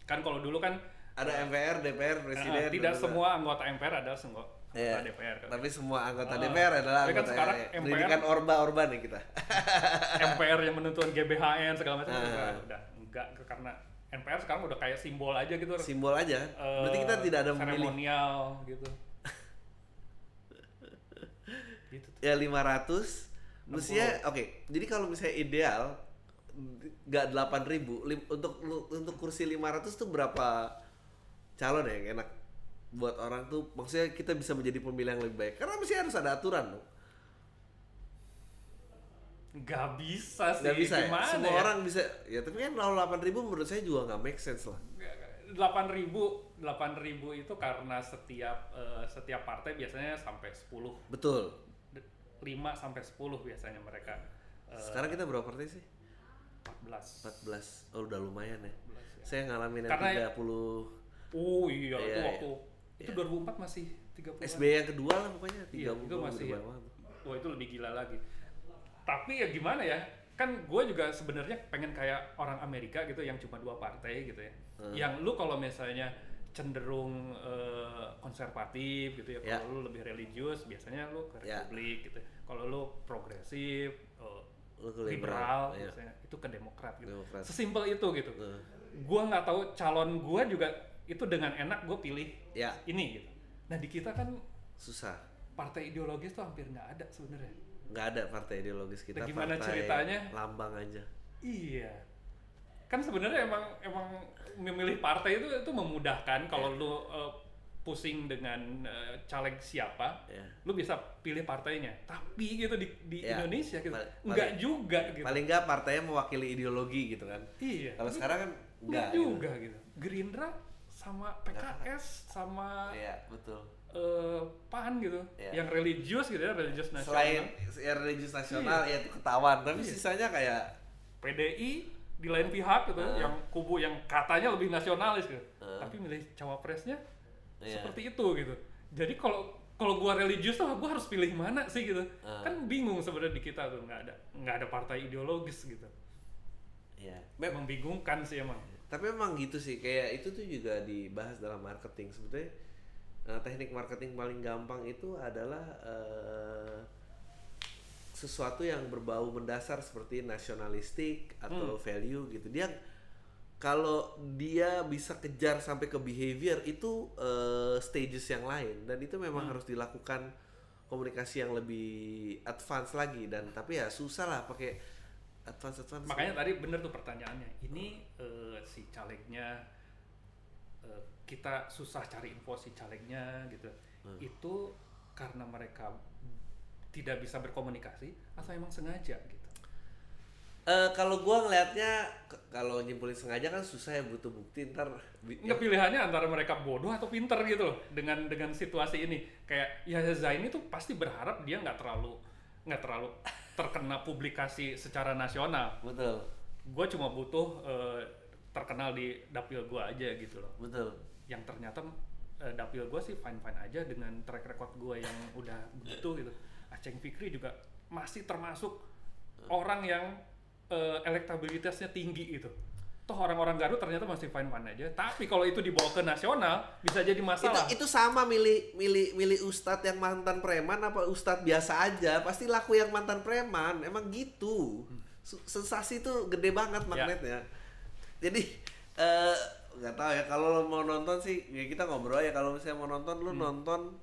[SPEAKER 3] Kan kalau dulu kan
[SPEAKER 1] Ada MPR, DPR, presiden.
[SPEAKER 3] eh, tidak semua anggota MPR adalah semua anggota
[SPEAKER 1] Iya.
[SPEAKER 3] DPR kan.
[SPEAKER 1] Tapi semua anggota
[SPEAKER 3] Ah.
[SPEAKER 1] DPR adalah
[SPEAKER 3] kan
[SPEAKER 1] anggota
[SPEAKER 3] sekarang
[SPEAKER 1] ya,
[SPEAKER 3] MPR
[SPEAKER 1] pendidikan orba orba nih kita.
[SPEAKER 3] MPR yang menentukan GBHN segala macam
[SPEAKER 1] Ah.
[SPEAKER 3] udah, udah enggak karena MPR sekarang udah kayak simbol aja gitu
[SPEAKER 1] Simbol aja. kan?
[SPEAKER 3] Eh,
[SPEAKER 1] Berarti kita tidak ada memilih.
[SPEAKER 3] seremonial gitu gitu tuh.
[SPEAKER 1] Ya 500 Mestinya oke. Jadi kalau misalnya ideal nggak 8000 lim, untuk untuk kursi 500 tuh berapa calon ya yang enak buat orang tuh maksudnya kita bisa menjadi pemilih yang lebih baik. Karena mesti harus ada aturan dong
[SPEAKER 3] nggak bisa sih
[SPEAKER 1] nggak bisa ya?
[SPEAKER 3] gimana
[SPEAKER 1] semua
[SPEAKER 3] ya?
[SPEAKER 1] orang bisa. Ya tapi kan kalau 8000 menurut saya juga nggak make sense lah.
[SPEAKER 3] Delapan ribu delapan ribu itu karena setiap eh, setiap partai biasanya sampai 10
[SPEAKER 1] betul.
[SPEAKER 3] 5 sampai 10 biasanya mereka. Eh,
[SPEAKER 1] sekarang kita berapa partai sih?
[SPEAKER 3] 14
[SPEAKER 1] 14 oh udah lumayan ya.
[SPEAKER 3] 14 ya.
[SPEAKER 1] saya ngalamin yang
[SPEAKER 3] Karena-
[SPEAKER 1] 30
[SPEAKER 3] Oh iya, itu
[SPEAKER 1] Iya,
[SPEAKER 3] waktu itu 2004 masih 30
[SPEAKER 1] SBY yang kedua lah pokoknya
[SPEAKER 3] Iya,
[SPEAKER 1] 30
[SPEAKER 3] itu masih ya. Wah itu lebih gila lagi. Tapi ya gimana ya? Kan gue juga sebenarnya pengen kayak orang Amerika gitu yang cuma dua partai gitu ya.
[SPEAKER 1] Hmm.
[SPEAKER 3] Yang lu kalau misalnya cenderung eh, konservatif gitu ya, kalau lu lebih religius biasanya lu ke
[SPEAKER 1] Ya.
[SPEAKER 3] Republik gitu. Kalau lu progresif,
[SPEAKER 1] Lu ke
[SPEAKER 3] liberal,
[SPEAKER 1] liberal, iya.
[SPEAKER 3] biasanya itu ke Demokrat gitu.
[SPEAKER 1] Demokrat.
[SPEAKER 3] Sesimpel itu gitu.
[SPEAKER 1] Nah,
[SPEAKER 3] Gua nggak tahu calon gua juga itu dengan enak gue pilih
[SPEAKER 1] ya
[SPEAKER 3] ini gitu. Nah di kita kan
[SPEAKER 1] susah
[SPEAKER 3] partai ideologis tuh hampir nggak ada sebenarnya.
[SPEAKER 1] nggak ada partai ideologis kita
[SPEAKER 3] Nah, gimana
[SPEAKER 1] partai
[SPEAKER 3] ceritanya?
[SPEAKER 1] lambang aja
[SPEAKER 3] Iya. Kan sebenarnya emang emang memilih partai itu itu memudahkan kalau
[SPEAKER 1] Iya.
[SPEAKER 3] lu uh, pusing dengan uh, caleg siapa,
[SPEAKER 1] ya
[SPEAKER 3] lu bisa pilih partainya. Tapi gitu di di
[SPEAKER 1] Ya,
[SPEAKER 3] Indonesia gitu
[SPEAKER 1] pal-
[SPEAKER 3] enggak
[SPEAKER 1] paling-
[SPEAKER 3] juga gitu.
[SPEAKER 1] paling nggak partainya mewakili ideologi gitu kan
[SPEAKER 3] iya.
[SPEAKER 1] kalau sekarang kan
[SPEAKER 3] enggak
[SPEAKER 1] nggak
[SPEAKER 3] juga gitu. Gerindra sama PKS sama
[SPEAKER 1] Iya betul
[SPEAKER 3] eh, PAN gitu,
[SPEAKER 1] Iya.
[SPEAKER 3] yang religius gitu ya, religius nasional.
[SPEAKER 1] selain ya religius nasional ya itu ketahuan tapi
[SPEAKER 3] Iya.
[SPEAKER 1] sisanya kayak
[SPEAKER 3] PDI di lain pihak gitu,
[SPEAKER 1] Ah.
[SPEAKER 3] yang kubu yang katanya lebih nasionalis gitu,
[SPEAKER 1] Ah.
[SPEAKER 3] tapi milih cawapresnya
[SPEAKER 1] Iya.
[SPEAKER 3] seperti itu gitu. Jadi kalau kalau gua religius tuh gua harus pilih mana sih gitu?
[SPEAKER 1] Ah.
[SPEAKER 3] Kan bingung sebenarnya di kita tuh nggak ada nggak ada partai ideologis gitu.
[SPEAKER 1] ya
[SPEAKER 3] Membingungkan sih emang.
[SPEAKER 1] Tapi memang gitu sih kayak itu tuh juga dibahas dalam marketing. Sebetulnya eh, teknik marketing paling gampang itu adalah eh, sesuatu yang berbau mendasar seperti nasionalistik atau value gitu. Dia kalau dia bisa kejar sampai ke behavior itu eh, stages yang lain. Dan itu memang harus dilakukan komunikasi yang lebih advance lagi. Dan tapi ya susah lah pakai advance advance
[SPEAKER 3] Makanya tadi bener tuh pertanyaannya. Ini eh, si calegnya eh, kita susah cari info si calegnya gitu.
[SPEAKER 1] Hmm.
[SPEAKER 3] Itu karena mereka tidak bisa berkomunikasi atau emang sengaja gitu.
[SPEAKER 1] Eh kalau gua ngelihatnya kalau nyimpulin sengaja kan susah ya butuh bukti ntar
[SPEAKER 3] Enggak pilihannya antara mereka bodoh atau pinter gitu loh dengan dengan situasi ini. Kayak ya Zaini tuh pasti berharap dia nggak terlalu nggak terlalu terkena publikasi secara nasional.
[SPEAKER 1] betul
[SPEAKER 3] Gue cuma butuh eh, terkenal di dapil gue aja gitu loh.
[SPEAKER 1] betul
[SPEAKER 3] yang ternyata eh, dapil gue sih fine fine aja dengan track record gue yang udah begitu gitu Aceng Fikri juga masih termasuk orang yang eh, elektabilitasnya tinggi gitu toh orang-orang Garut ternyata masih fine fine aja. Tapi kalau itu dibawa ke nasional bisa jadi
[SPEAKER 1] itu
[SPEAKER 3] masalah.
[SPEAKER 1] Itu sama milih milih milih ustadz yang mantan preman apa ustadz biasa aja. Pasti laku yang mantan preman. Emang gitu. Sensasi itu gede banget magnetnya. Jadi eh, nggak tahu ya. Kalau lo mau nonton sih ya kita ngobrol ya kalau misalnya mau nonton lu nonton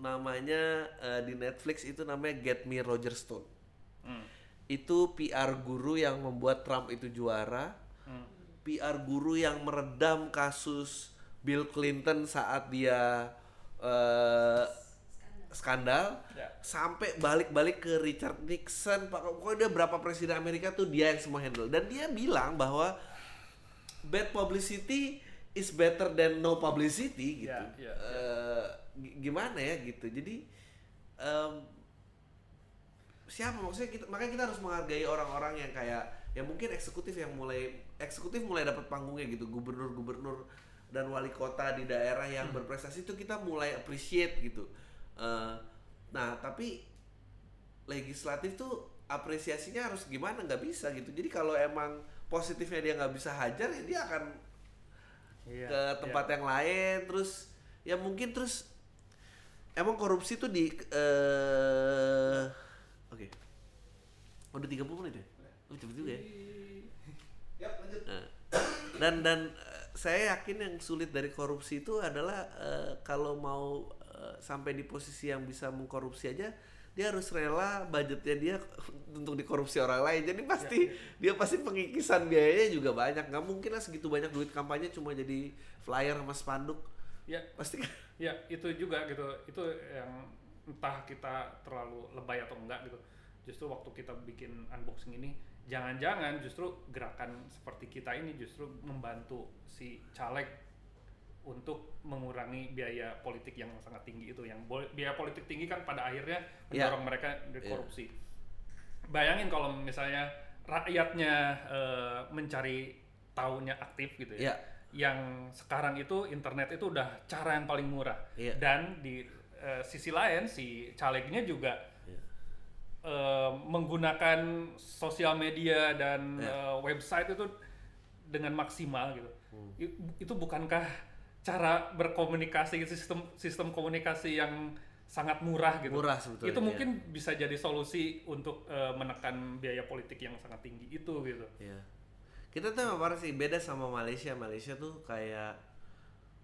[SPEAKER 1] namanya eh, di Netflix itu namanya Get Me Roger Stone.
[SPEAKER 3] Hmm,
[SPEAKER 1] itu PR guru yang membuat Trump itu juara.
[SPEAKER 3] hmm.
[SPEAKER 1] PR guru yang meredam kasus Bill Clinton saat dia eh, skandal
[SPEAKER 3] Ya.
[SPEAKER 1] sampai balik-balik ke Richard Nixon Pak. Pokoknya dia berapa presiden Amerika tuh dia yang semua handle. Dan dia bilang bahwa bad publicity is better than no publicity gitu.
[SPEAKER 3] Ya, ya,
[SPEAKER 1] Eh, gi- gimana ya gitu. Jadi em, siapa? Maksudnya kita makanya kita harus menghargai orang-orang yang kayak ya mungkin eksekutif yang mulai eksekutif mulai dapat panggungnya gitu. Gubernur-gubernur dan wali kota di daerah yang berprestasi itu kita mulai appreciate gitu. Eh, nah tapi legislatif tuh apresiasinya harus gimana? Nggak bisa gitu. Jadi kalau emang positifnya dia nggak bisa hajar ya dia akan
[SPEAKER 3] Iya,
[SPEAKER 1] ke tempat yang lain. Terus ya mungkin terus emang korupsi tuh di eh oke. Udah 30 menit ya oh cepet juga ya? Eh, dan dan eh, saya yakin yang sulit dari korupsi itu adalah eh, kalau mau eh, sampai di posisi yang bisa mengkorupsi aja dia harus rela budgetnya dia untuk dikorupsi orang lain. Jadi pasti dia pasti pengikisan biayanya juga banyak. Nggak mungkin lah segitu banyak duit kampanye cuma jadi flyer sama spanduk.
[SPEAKER 3] Ya,
[SPEAKER 1] pasti kan?
[SPEAKER 3] Ya itu juga gitu. Itu yang entah kita terlalu lebay atau enggak gitu. Justru waktu kita bikin unboxing ini, jangan-jangan justru gerakan seperti kita ini justru membantu si caleg untuk mengurangi biaya politik yang sangat tinggi itu. Yang biaya politik tinggi kan pada akhirnya
[SPEAKER 1] Ya.
[SPEAKER 3] mendorong mereka dari
[SPEAKER 1] Ya.
[SPEAKER 3] korupsi. Bayangin kalau misalnya rakyatnya eh, mencari tahunya aktif gitu ya
[SPEAKER 1] ya
[SPEAKER 3] yang sekarang itu internet itu udah cara yang paling murah
[SPEAKER 1] Iya.
[SPEAKER 3] dan di eh, sisi lain si calegnya juga Eh, menggunakan sosial media dan
[SPEAKER 1] Iya.
[SPEAKER 3] eh, website itu dengan maksimal gitu
[SPEAKER 1] Hmm.
[SPEAKER 3] I- itu bukankah cara berkomunikasi sistem sistem komunikasi yang sangat murah gitu
[SPEAKER 1] Murah sebetulnya,
[SPEAKER 3] itu mungkin bisa jadi solusi untuk eh, menekan biaya politik yang sangat tinggi itu gitu
[SPEAKER 1] Iya. Kita tuh parah sih beda sama Malaysia. Malaysia tuh kayak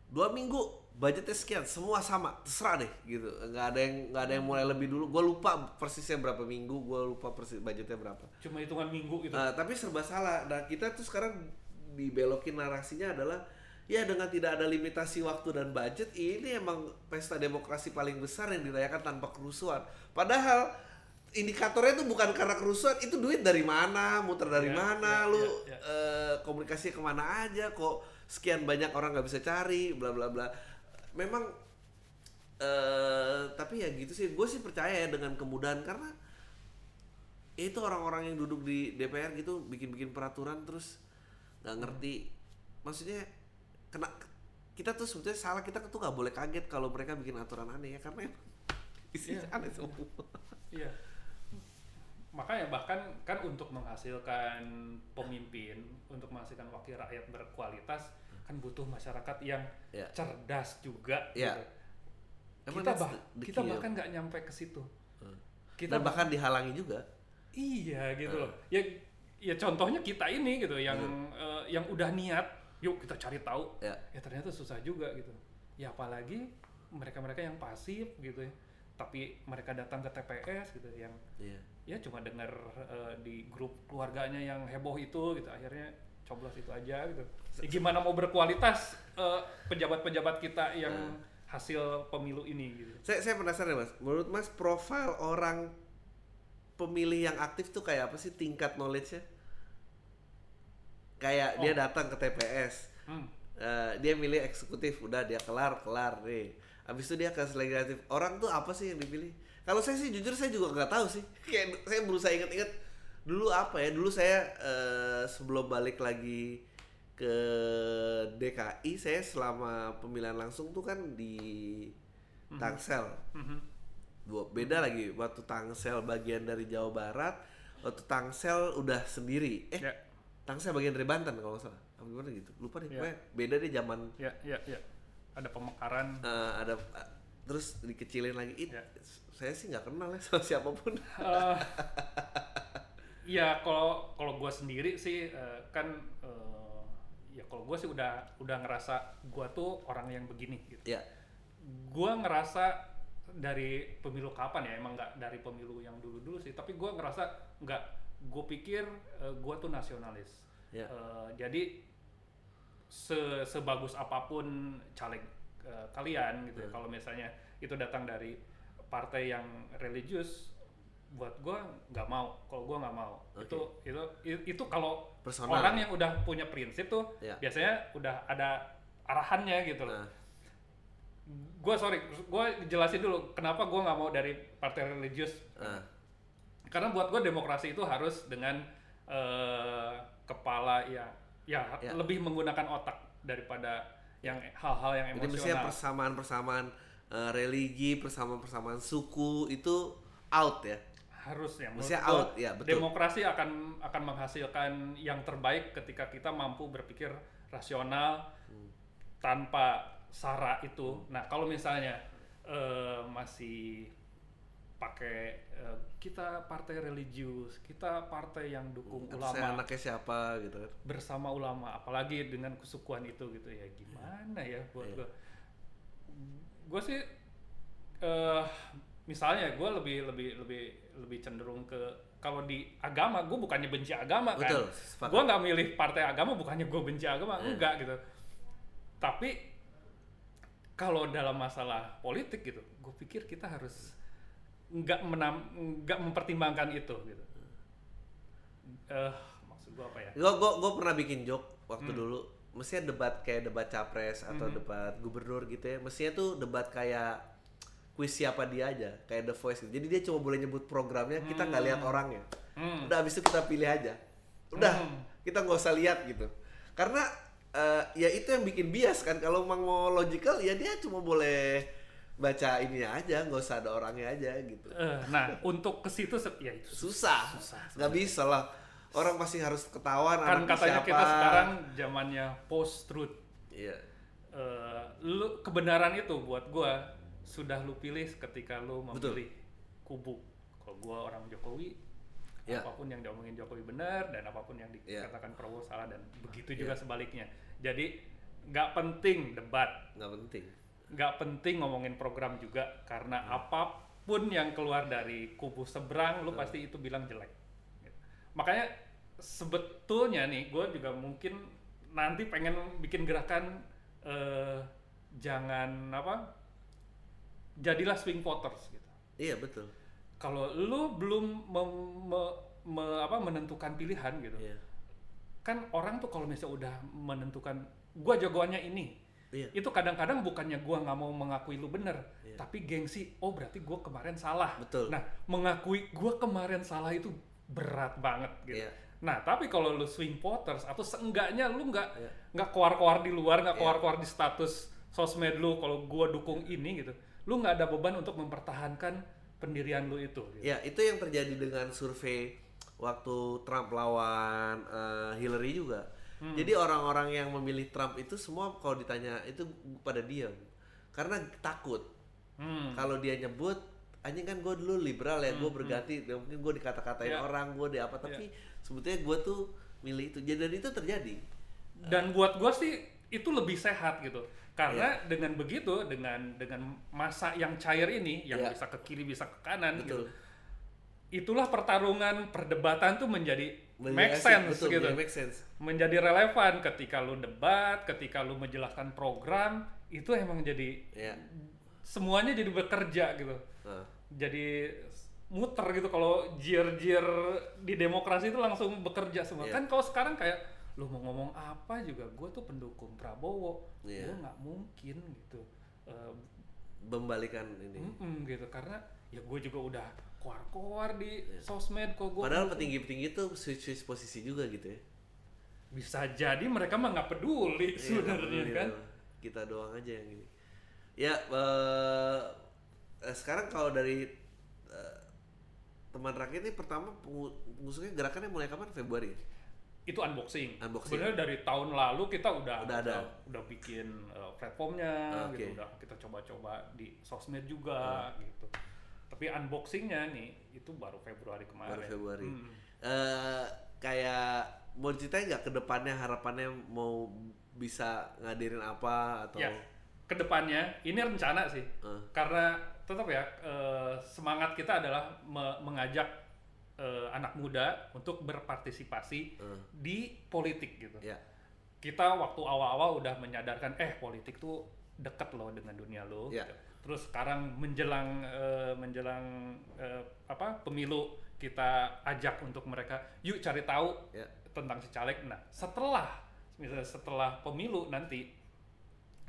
[SPEAKER 1] dua minggu budgetnya sekian, semua sama, terserah deh gitu. Nggak ada yang nggak ada yang mulai lebih dulu. Gue lupa persisnya berapa minggu, gue lupa persis budgetnya berapa.
[SPEAKER 3] cuma hitungan minggu gitu
[SPEAKER 1] Nah, tapi serba salah. Nah kita tuh sekarang dibelokin narasinya adalah ya dengan tidak ada limitasi waktu dan budget ini emang pesta demokrasi paling besar yang dirayakan tanpa kerusuhan. Padahal indikatornya itu bukan karena kerusuhan, itu duit dari mana, muter dari
[SPEAKER 3] Ya,
[SPEAKER 1] mana,
[SPEAKER 3] ya,
[SPEAKER 1] lu
[SPEAKER 3] ya, ya.
[SPEAKER 1] eh, komunikasi ke mana aja, kok sekian banyak orang nggak bisa cari, bla bla bla. Memang eh tapi ya gitu sih, gue sih percaya ya dengan kemudahan karena itu orang-orang yang duduk di DPR gitu bikin-bikin peraturan terus nggak ngerti maksudnya kena kita tuh sebetulnya salah kita tuh nggak boleh kaget kalau mereka bikin aturan aneh ya karena emang isinya
[SPEAKER 3] Iya,
[SPEAKER 1] aneh semua
[SPEAKER 3] Iya. Makanya bahkan kan untuk menghasilkan pemimpin, untuk menghasilkan wakil rakyat berkualitas kan butuh masyarakat yang
[SPEAKER 1] Ya.
[SPEAKER 3] cerdas juga
[SPEAKER 1] Ya.
[SPEAKER 3] gitu.
[SPEAKER 1] Emang
[SPEAKER 3] kita bah-
[SPEAKER 1] the- the
[SPEAKER 3] kita bahkan nggak nyampe ke situ.
[SPEAKER 1] Hmm.
[SPEAKER 3] Kita
[SPEAKER 1] dan bahkan dihalangi juga
[SPEAKER 3] iya gitu
[SPEAKER 1] Hmm.
[SPEAKER 3] loh. Ya ya contohnya kita ini gitu yang eh, yang udah niat, yuk kita cari tahu.
[SPEAKER 1] ya
[SPEAKER 3] Ya ternyata susah juga gitu. Ya apalagi mereka-mereka yang pasif gitu ya. Tapi mereka datang ke TPS gitu yang
[SPEAKER 1] iya
[SPEAKER 3] ya cuma dengar eh, di grup keluarganya yang heboh itu gitu. Akhirnya coblos itu aja gitu. Ya, gimana mau berkualitas eh, pejabat-pejabat kita yang hasil pemilu ini gitu?
[SPEAKER 1] Saya saya penasaran ya, mas. Menurut mas profil orang pemilih yang aktif tuh kayak apa sih tingkat knowledge-nya? Kayak dia
[SPEAKER 3] Oh.
[SPEAKER 1] datang ke TPS
[SPEAKER 3] hmm.
[SPEAKER 1] Eh, dia milih eksekutif. Udah dia kelar kelar nih. Habis itu dia ke legislatif. Orang tuh apa sih yang dipilih kalau saya sih jujur saya juga nggak tahu sih. Kayak saya berusaha inget-inget dulu apa ya? Dulu saya eh, sebelum balik lagi ke DKI saya selama pemilihan langsung tuh kan di Tangsel.
[SPEAKER 3] Mhm.
[SPEAKER 1] dua beda lagi waktu Tangsel bagian dari Jawa Barat waktu Tangsel udah sendiri. Eh
[SPEAKER 3] ya.
[SPEAKER 1] Tangsel bagian dari Banten kalau nggak salah. Apa gimana gitu? Lupa deh pokoknya beda deh zaman.
[SPEAKER 3] Ya ya ya. Ada pemekaran.
[SPEAKER 1] Eh, ada eh, terus dikecilin lagi. It,
[SPEAKER 3] Ya.
[SPEAKER 1] Saya sih nggak kenal ya sama siapa pun
[SPEAKER 3] Eh, ya kalau kalau gue sendiri sih kan eh, ya kalau gue sih udah udah ngerasa gue tuh orang yang begini gitu
[SPEAKER 1] ya
[SPEAKER 3] gue ngerasa dari pemilu kapan ya emang nggak dari pemilu yang dulu-dulu sih tapi gue ngerasa nggak gue pikir gue tuh nasionalis
[SPEAKER 1] Ya.
[SPEAKER 3] Eh, jadi se sebagus apa pun caleg eh, kalian gitu ya
[SPEAKER 1] Hmm.
[SPEAKER 3] kalau misalnya itu datang dari partai yang religius buat gue nggak mau kalau gue nggak mau
[SPEAKER 1] Oke.
[SPEAKER 3] itu itu itu kalau
[SPEAKER 1] Personal.
[SPEAKER 3] orang yang udah punya prinsip tuh
[SPEAKER 1] Ya.
[SPEAKER 3] biasanya udah ada arahannya gitu loh
[SPEAKER 1] nah,
[SPEAKER 3] gue sorry gue jelasin dulu kenapa gue nggak mau dari partai religius
[SPEAKER 1] nah,
[SPEAKER 3] karena buat gue demokrasi itu harus dengan eh, kepala ya,
[SPEAKER 1] Ya.
[SPEAKER 3] lebih menggunakan otak daripada yang hal-hal yang
[SPEAKER 1] Jadi
[SPEAKER 3] emosional.
[SPEAKER 1] persamaan-persamaan eh, religi, persamaan-persamaan suku itu out ya.
[SPEAKER 3] menurut
[SPEAKER 1] Mestinya
[SPEAKER 3] gua,
[SPEAKER 1] out, ya, betul.
[SPEAKER 3] demokrasi akan akan menghasilkan yang terbaik ketika kita mampu berpikir rasional
[SPEAKER 1] Hmm.
[SPEAKER 3] tanpa sara itu nah kalau misalnya eh, masih pakai eh, kita partai religius kita partai yang dukung
[SPEAKER 1] saya
[SPEAKER 3] ulama
[SPEAKER 1] anaknya siapa gitu kan.
[SPEAKER 3] bersama ulama apalagi dengan kesukuan itu gitu ya gimana ya buat
[SPEAKER 1] Iya.
[SPEAKER 3] gue gue sih eh misalnya gue lebih lebih lebih lebih cenderung ke kalau di agama gue bukannya benci agama kan
[SPEAKER 1] Betul,
[SPEAKER 3] gue nggak milih partai agama bukannya gue benci agama
[SPEAKER 1] Iya.
[SPEAKER 3] enggak gitu tapi kalau dalam masalah politik gitu gue pikir kita harus nggak menam nggak mempertimbangkan itu gitu eh maksud gue apa ya
[SPEAKER 1] gue gue pernah bikin joke waktu
[SPEAKER 3] Hmm.
[SPEAKER 1] dulu. Mestinya debat kayak debat capres atau debat gubernur gitu ya. Mestinya tuh debat kayak kuis siapa dia aja, kayak The Voice gitu. Jadi dia cuma boleh nyebut programnya, kita nggak lihat orangnya.
[SPEAKER 3] Hmm.
[SPEAKER 1] Udah abis itu kita pilih aja. Udah,
[SPEAKER 3] Hmm.
[SPEAKER 1] kita nggak usah lihat gitu. Karena eh, ya itu yang bikin bias kan. Kalau emang mau logical ya dia cuma boleh baca ininya aja, nggak usah ada orangnya aja gitu.
[SPEAKER 3] Eh, nah untuk ke situ ya itu
[SPEAKER 1] Susah,
[SPEAKER 3] Susah,
[SPEAKER 1] nggak bisa lah. Orang pasti harus ketahuan
[SPEAKER 3] kan katanya
[SPEAKER 1] siapa.
[SPEAKER 3] kita sekarang zamannya post truth
[SPEAKER 1] Iya.
[SPEAKER 3] Eh, lu kebenaran itu buat gua sudah lu pilih ketika lu
[SPEAKER 1] Betul.
[SPEAKER 3] memilih kubu kalau gua orang Jokowi
[SPEAKER 1] Ya.
[SPEAKER 3] apa pun yang diomongin Jokowi benar dan apa pun yang
[SPEAKER 1] Ya.
[SPEAKER 3] dikatakan Prabowo salah dan begitu juga sebaliknya jadi nggak penting debat
[SPEAKER 1] nggak penting.
[SPEAKER 3] nggak penting ngomongin program juga karena apa pun yang keluar dari kubu seberang lu pasti itu bilang jelek. Makanya sebetulnya nih gue juga mungkin nanti pengen bikin gerakan eh, jangan apa jadilah swing voters gitu
[SPEAKER 1] Iya betul.
[SPEAKER 3] kalau lu belum mem- me- me- apa, menentukan pilihan gitu
[SPEAKER 1] Iya.
[SPEAKER 3] kan orang tuh kalau misalnya udah menentukan gua jagoannya ini
[SPEAKER 1] Iya.
[SPEAKER 3] itu kadang-kadang bukannya gua nggak mau mengakui lu bener
[SPEAKER 1] Iya.
[SPEAKER 3] tapi gengsi oh berarti gua kemarin salah
[SPEAKER 1] Betul.
[SPEAKER 3] nah mengakui gua kemarin salah itu berat banget gitu
[SPEAKER 1] Iya.
[SPEAKER 3] nah tapi kalau lu swing voters atau seenggaknya lu nggak
[SPEAKER 1] Iya.
[SPEAKER 3] nggak keluar-keluar di luar nggak
[SPEAKER 1] Iya.
[SPEAKER 3] keluar-keluar di status sosmed lu kalau gua dukung ini gitu lu nggak ada beban untuk mempertahankan pendirian lu itu gitu.
[SPEAKER 1] Ya itu yang terjadi dengan survei waktu Trump lawan eh, Hillary juga.
[SPEAKER 3] Hmm.
[SPEAKER 1] Jadi orang-orang yang memilih Trump itu semua kalau ditanya itu pada diam karena takut.
[SPEAKER 3] Hmm.
[SPEAKER 1] Kalau dia nyebut anjing kan gue dulu liberal ya, gue berganti, ya mungkin gue dikata-katain
[SPEAKER 3] Ya.
[SPEAKER 1] orang, gue di apa, tapi sebetulnya gue tuh milih itu. Jadi dan itu terjadi.
[SPEAKER 3] dan buat gua sih itu lebih sehat gitu karena
[SPEAKER 1] Iya.
[SPEAKER 3] dengan begitu dengan dengan masa yang cair ini yang
[SPEAKER 1] Iya.
[SPEAKER 3] bisa ke kiri bisa ke kanan gitu itulah pertarungan perdebatan tuh menjadi make sense
[SPEAKER 1] betul,
[SPEAKER 3] gitu
[SPEAKER 1] menjadi make sense.
[SPEAKER 3] menjadi relevan ketika lu debat ketika lu menjelaskan program itu emang jadi
[SPEAKER 1] Ya.
[SPEAKER 3] semuanya jadi bekerja gitu
[SPEAKER 1] Nah,
[SPEAKER 3] jadi muter gitu kalau jir-jir di demokrasi itu langsung bekerja semua
[SPEAKER 1] Iya.
[SPEAKER 3] kan kalau sekarang kayak lu mau ngomong apa juga gue tuh pendukung Prabowo
[SPEAKER 1] Iya.
[SPEAKER 3] gue nggak mungkin gitu Eh,
[SPEAKER 1] membalikan ini.
[SPEAKER 3] mm-mm, gitu karena ya gue juga udah keluar-keluar di sosmed kok gue.
[SPEAKER 1] Padahal petinggi-petinggi tuh switch-switch posisi juga gitu ya.
[SPEAKER 3] bisa jadi mereka mah nggak peduli
[SPEAKER 1] Iya,
[SPEAKER 3] sebenarnya kan.
[SPEAKER 1] Kita doang aja yang ini. Ya, eh, eh, sekarang kalau dari eh, teman rakyat ini pertama pengu- pengusungnya gerakannya mulai kapan? Februari. ya?
[SPEAKER 3] itu unboxing.
[SPEAKER 1] Unboxing.
[SPEAKER 3] Sebenarnya dari tahun lalu kita udah
[SPEAKER 1] Udah ada.
[SPEAKER 3] udah, bikin uh, platformnya
[SPEAKER 1] Ah,
[SPEAKER 3] gitu, udah kita coba-coba di sosmed juga gitu. Tapi unboxingnya nih itu baru Februari kemarin.
[SPEAKER 1] Baru Februari.
[SPEAKER 3] Hmm.
[SPEAKER 1] Eh, kayak mau ceritain nggak ke depannya harapannya mau bisa ngadirin apa atau
[SPEAKER 3] Ya, ke depannya ini rencana sih,
[SPEAKER 1] Eh.
[SPEAKER 3] karena tetap ya eh, semangat kita adalah me- mengajak eh, anak muda untuk berpartisipasi
[SPEAKER 1] Eh.
[SPEAKER 3] di politik gitu.
[SPEAKER 1] ya
[SPEAKER 3] kita waktu awal-awal udah menyadarkan eh politik tuh deket loh dengan dunia lo.
[SPEAKER 1] Ya.
[SPEAKER 3] gitu. Terus sekarang menjelang eh, menjelang eh, apa pemilu kita ajak untuk mereka yuk cari tahu
[SPEAKER 1] ya
[SPEAKER 3] tentang si caleg. Nah setelah misalnya setelah pemilu nanti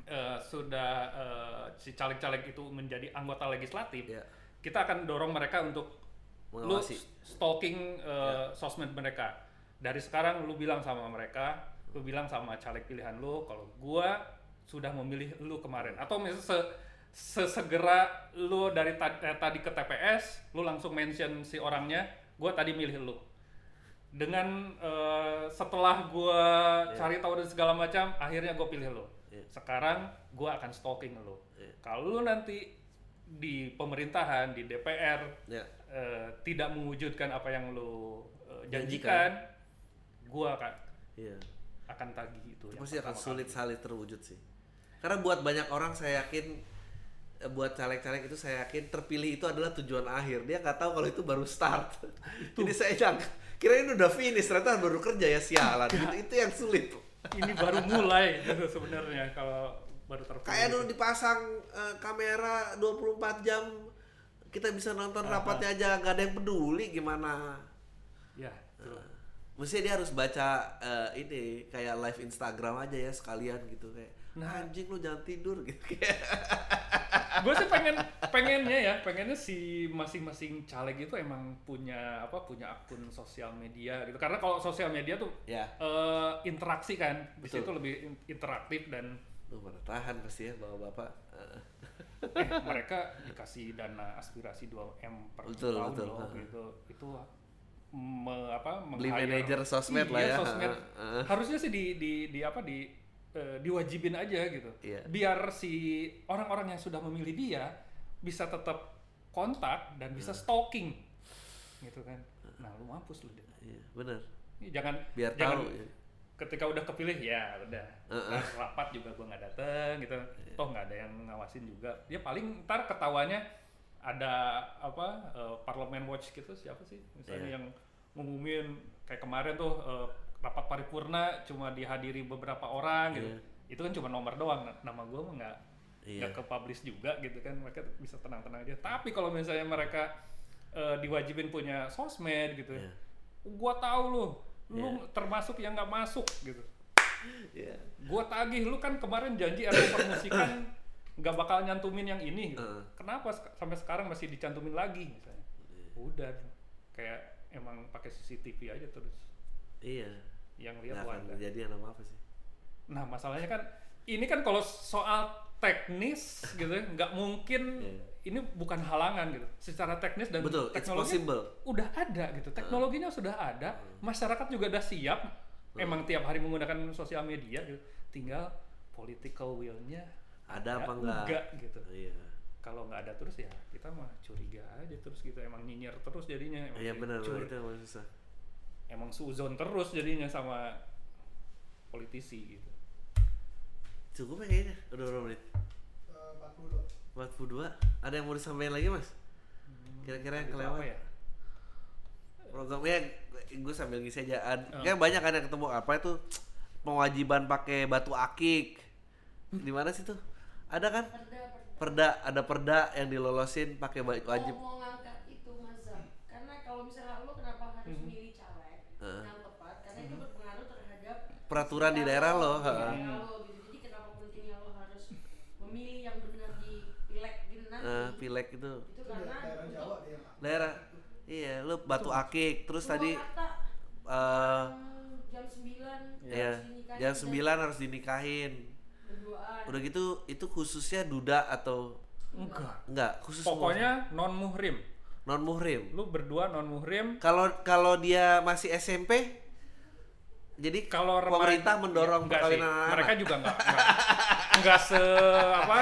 [SPEAKER 3] eh, sudah eh, si caleg-caleg itu menjadi anggota legislatif,
[SPEAKER 1] ya
[SPEAKER 3] kita akan dorong mereka untuk lu stalking uh, sosmed mereka. Dari sekarang lu bilang sama mereka lu bilang sama caleg pilihan lu kalau gua sudah memilih lu kemarin. Atau misalnya se sesegera lu dari ta- eh, tadi ke TPS lu langsung mention si orangnya gua tadi milih lu. Dengan eh, setelah gua cari tahu dan segala macam akhirnya gua pilih lu
[SPEAKER 1] Iya.
[SPEAKER 3] sekarang gua akan stalking lu
[SPEAKER 1] Iya.
[SPEAKER 3] kalau lu nanti di pemerintahan di DPR
[SPEAKER 1] Ya.
[SPEAKER 3] eh, tidak mewujudkan apa yang lu eh,
[SPEAKER 1] Janjikan.
[SPEAKER 3] janjikan gua akan
[SPEAKER 1] Iya.
[SPEAKER 3] akan tagih itu
[SPEAKER 1] Pasti akan sulit
[SPEAKER 3] kali.
[SPEAKER 1] sekali terwujud sih. Karena buat banyak orang saya yakin eh, buat caleg-caleg itu saya yakin terpilih itu adalah tujuan akhir. Dia nggak tahu kalau itu baru start. Jadi saya jangka kira ini udah finish ternyata baru kerja ya sialan. Gitu. Itu yang sulit.
[SPEAKER 3] Ini baru mulai gitu sebenarnya kalau baru terpilih
[SPEAKER 1] Kayak
[SPEAKER 3] gitu.
[SPEAKER 1] dulu dipasang eh, kamera 24 jam kita bisa nonton rapatnya aja nggak ada yang peduli gimana.
[SPEAKER 3] ya betul.
[SPEAKER 1] Mestinya dia harus baca eh, ini kayak live Instagram aja ya sekalian gitu kayak
[SPEAKER 3] Nah.
[SPEAKER 1] anjing lu jangan tidur gitu. Kayak
[SPEAKER 3] gue sih pengen pengennya ya pengennya si masing-masing caleg itu emang punya apa punya akun sosial media gitu. Karena kalau sosial media tuh
[SPEAKER 1] ya.
[SPEAKER 3] eh, interaksi kan di situ lebih in- interaktif dan
[SPEAKER 1] lu mana tahan pasti ya bapak bapak Eh,
[SPEAKER 3] mereka dikasih dana aspirasi 2 m per
[SPEAKER 1] Betul,
[SPEAKER 3] tahun
[SPEAKER 1] betul.
[SPEAKER 3] loh gitu. Itu me, apa
[SPEAKER 1] Beli manajer sosmed
[SPEAKER 3] iya,
[SPEAKER 1] lah ya.
[SPEAKER 3] sosmed. Harusnya sih di di di apa di eh, diwajibin aja gitu
[SPEAKER 1] Iya.
[SPEAKER 3] biar si orang-orang yang sudah memilih dia bisa tetap kontak dan bisa stalking gitu kan nah lu mampus lu Dit.
[SPEAKER 1] iya bener
[SPEAKER 3] jangan
[SPEAKER 1] biar
[SPEAKER 3] jangan
[SPEAKER 1] tahu ya.
[SPEAKER 3] ketika udah kepilih ya udah. Ntar rapat juga gua nggak dateng gitu toh nggak ada yang ngawasin juga dia paling ntar ketawanya ada apa eh, parlemen watch gitu siapa sih misalnya
[SPEAKER 1] Iya.
[SPEAKER 3] yang ngumumin kayak kemarin tuh eh, rapat paripurna cuma dihadiri beberapa orang gitu
[SPEAKER 1] Iya.
[SPEAKER 3] itu kan cuma nomor doang nama gua mah nggak
[SPEAKER 1] Iya.
[SPEAKER 3] nggak ke publish juga gitu kan mereka bisa tenang-tenang aja tapi kalau misalnya mereka eh, diwajibin punya sosmed gitu
[SPEAKER 1] Iya.
[SPEAKER 3] gua tahu lu lu termasuk yang nggak masuk gitu
[SPEAKER 1] Iya.
[SPEAKER 3] gua tagih lu kan kemarin janji RU permusikan nggak bakal nyantumin yang ini gitu.
[SPEAKER 1] Heeh.
[SPEAKER 3] kenapa sampai sekarang masih dicantumin lagi misalnya udah kayak emang pakai CCTV aja terus
[SPEAKER 1] iya.
[SPEAKER 3] Yang
[SPEAKER 1] nggak
[SPEAKER 3] lihat
[SPEAKER 1] akan
[SPEAKER 3] Wanda
[SPEAKER 1] kejadian apa apa sih.
[SPEAKER 3] Nah masalahnya kan ini kan kalau soal teknis gitu ya, nggak mungkin
[SPEAKER 1] Iya.
[SPEAKER 3] ini bukan halangan gitu. Secara teknis dan
[SPEAKER 1] betul
[SPEAKER 3] teknologi udah ada gitu. Teknologinya sudah ada masyarakat juga udah siap. Emang tiap hari menggunakan sosial media gitu. Tinggal political will-nya
[SPEAKER 1] ada apa
[SPEAKER 3] ya
[SPEAKER 1] enggak
[SPEAKER 3] gitu.
[SPEAKER 1] Iya.
[SPEAKER 3] Kalau nggak ada terus ya kita mah curiga aja terus gitu. Emang nyinyir terus jadinya. Emang
[SPEAKER 1] iya benar
[SPEAKER 3] cur-
[SPEAKER 1] itu yang susah
[SPEAKER 3] emang suzon terus jadinya sama politisi gitu.
[SPEAKER 1] Cukup ya kayaknya. Udah berapa menit?
[SPEAKER 2] Eh, 42
[SPEAKER 1] 42 ada yang mau disampaikan lagi mas? Kira-kira yang kelewat?
[SPEAKER 3] apa ya?
[SPEAKER 1] Programnya gue sambil ngisi aja. Ad-
[SPEAKER 3] Oh.
[SPEAKER 1] kan banyak kan yang ketemu. Apa itu? Pewajiban pakai batu akik. Di mana sih tuh? Ada kan?
[SPEAKER 4] Perda perda.
[SPEAKER 1] Perda. Ada perda yang dilolosin pakai wajib.
[SPEAKER 4] Mau, mau ngangkat itu mazhab karena kalau misalnya lo kenapa harus
[SPEAKER 3] Mhm.
[SPEAKER 4] milih caleg
[SPEAKER 1] Heeh.
[SPEAKER 4] yang tepat karena itu berpengaruh terhadap
[SPEAKER 1] peraturan di daerah lo
[SPEAKER 4] di
[SPEAKER 1] heeh.
[SPEAKER 4] daerah lo gitu. Jadi kenapa pentingnya lo harus memilih yang benar di pileg gitu nanti?
[SPEAKER 1] Eh, pilek itu.
[SPEAKER 4] Itu karena
[SPEAKER 2] daerah
[SPEAKER 4] untuk
[SPEAKER 2] Jawa yang
[SPEAKER 1] daerah iya lu batu akik. Terus tadi
[SPEAKER 4] Purwakarta,
[SPEAKER 1] eh
[SPEAKER 4] hmm, jam 9
[SPEAKER 1] ya jam 9 harus dinikahin.
[SPEAKER 4] Berduaan.
[SPEAKER 1] Udah gitu itu khususnya duda atau?
[SPEAKER 3] Enggak.
[SPEAKER 1] Enggak khusus
[SPEAKER 3] pokoknya non muhrim
[SPEAKER 1] non muhrim
[SPEAKER 3] lu berdua non muhrim
[SPEAKER 1] kalau kalau dia masih SMP jadi
[SPEAKER 3] kalau
[SPEAKER 1] pemerintah mendorong perkawinan anak.
[SPEAKER 3] Mereka juga enggak enggak, enggak se apa?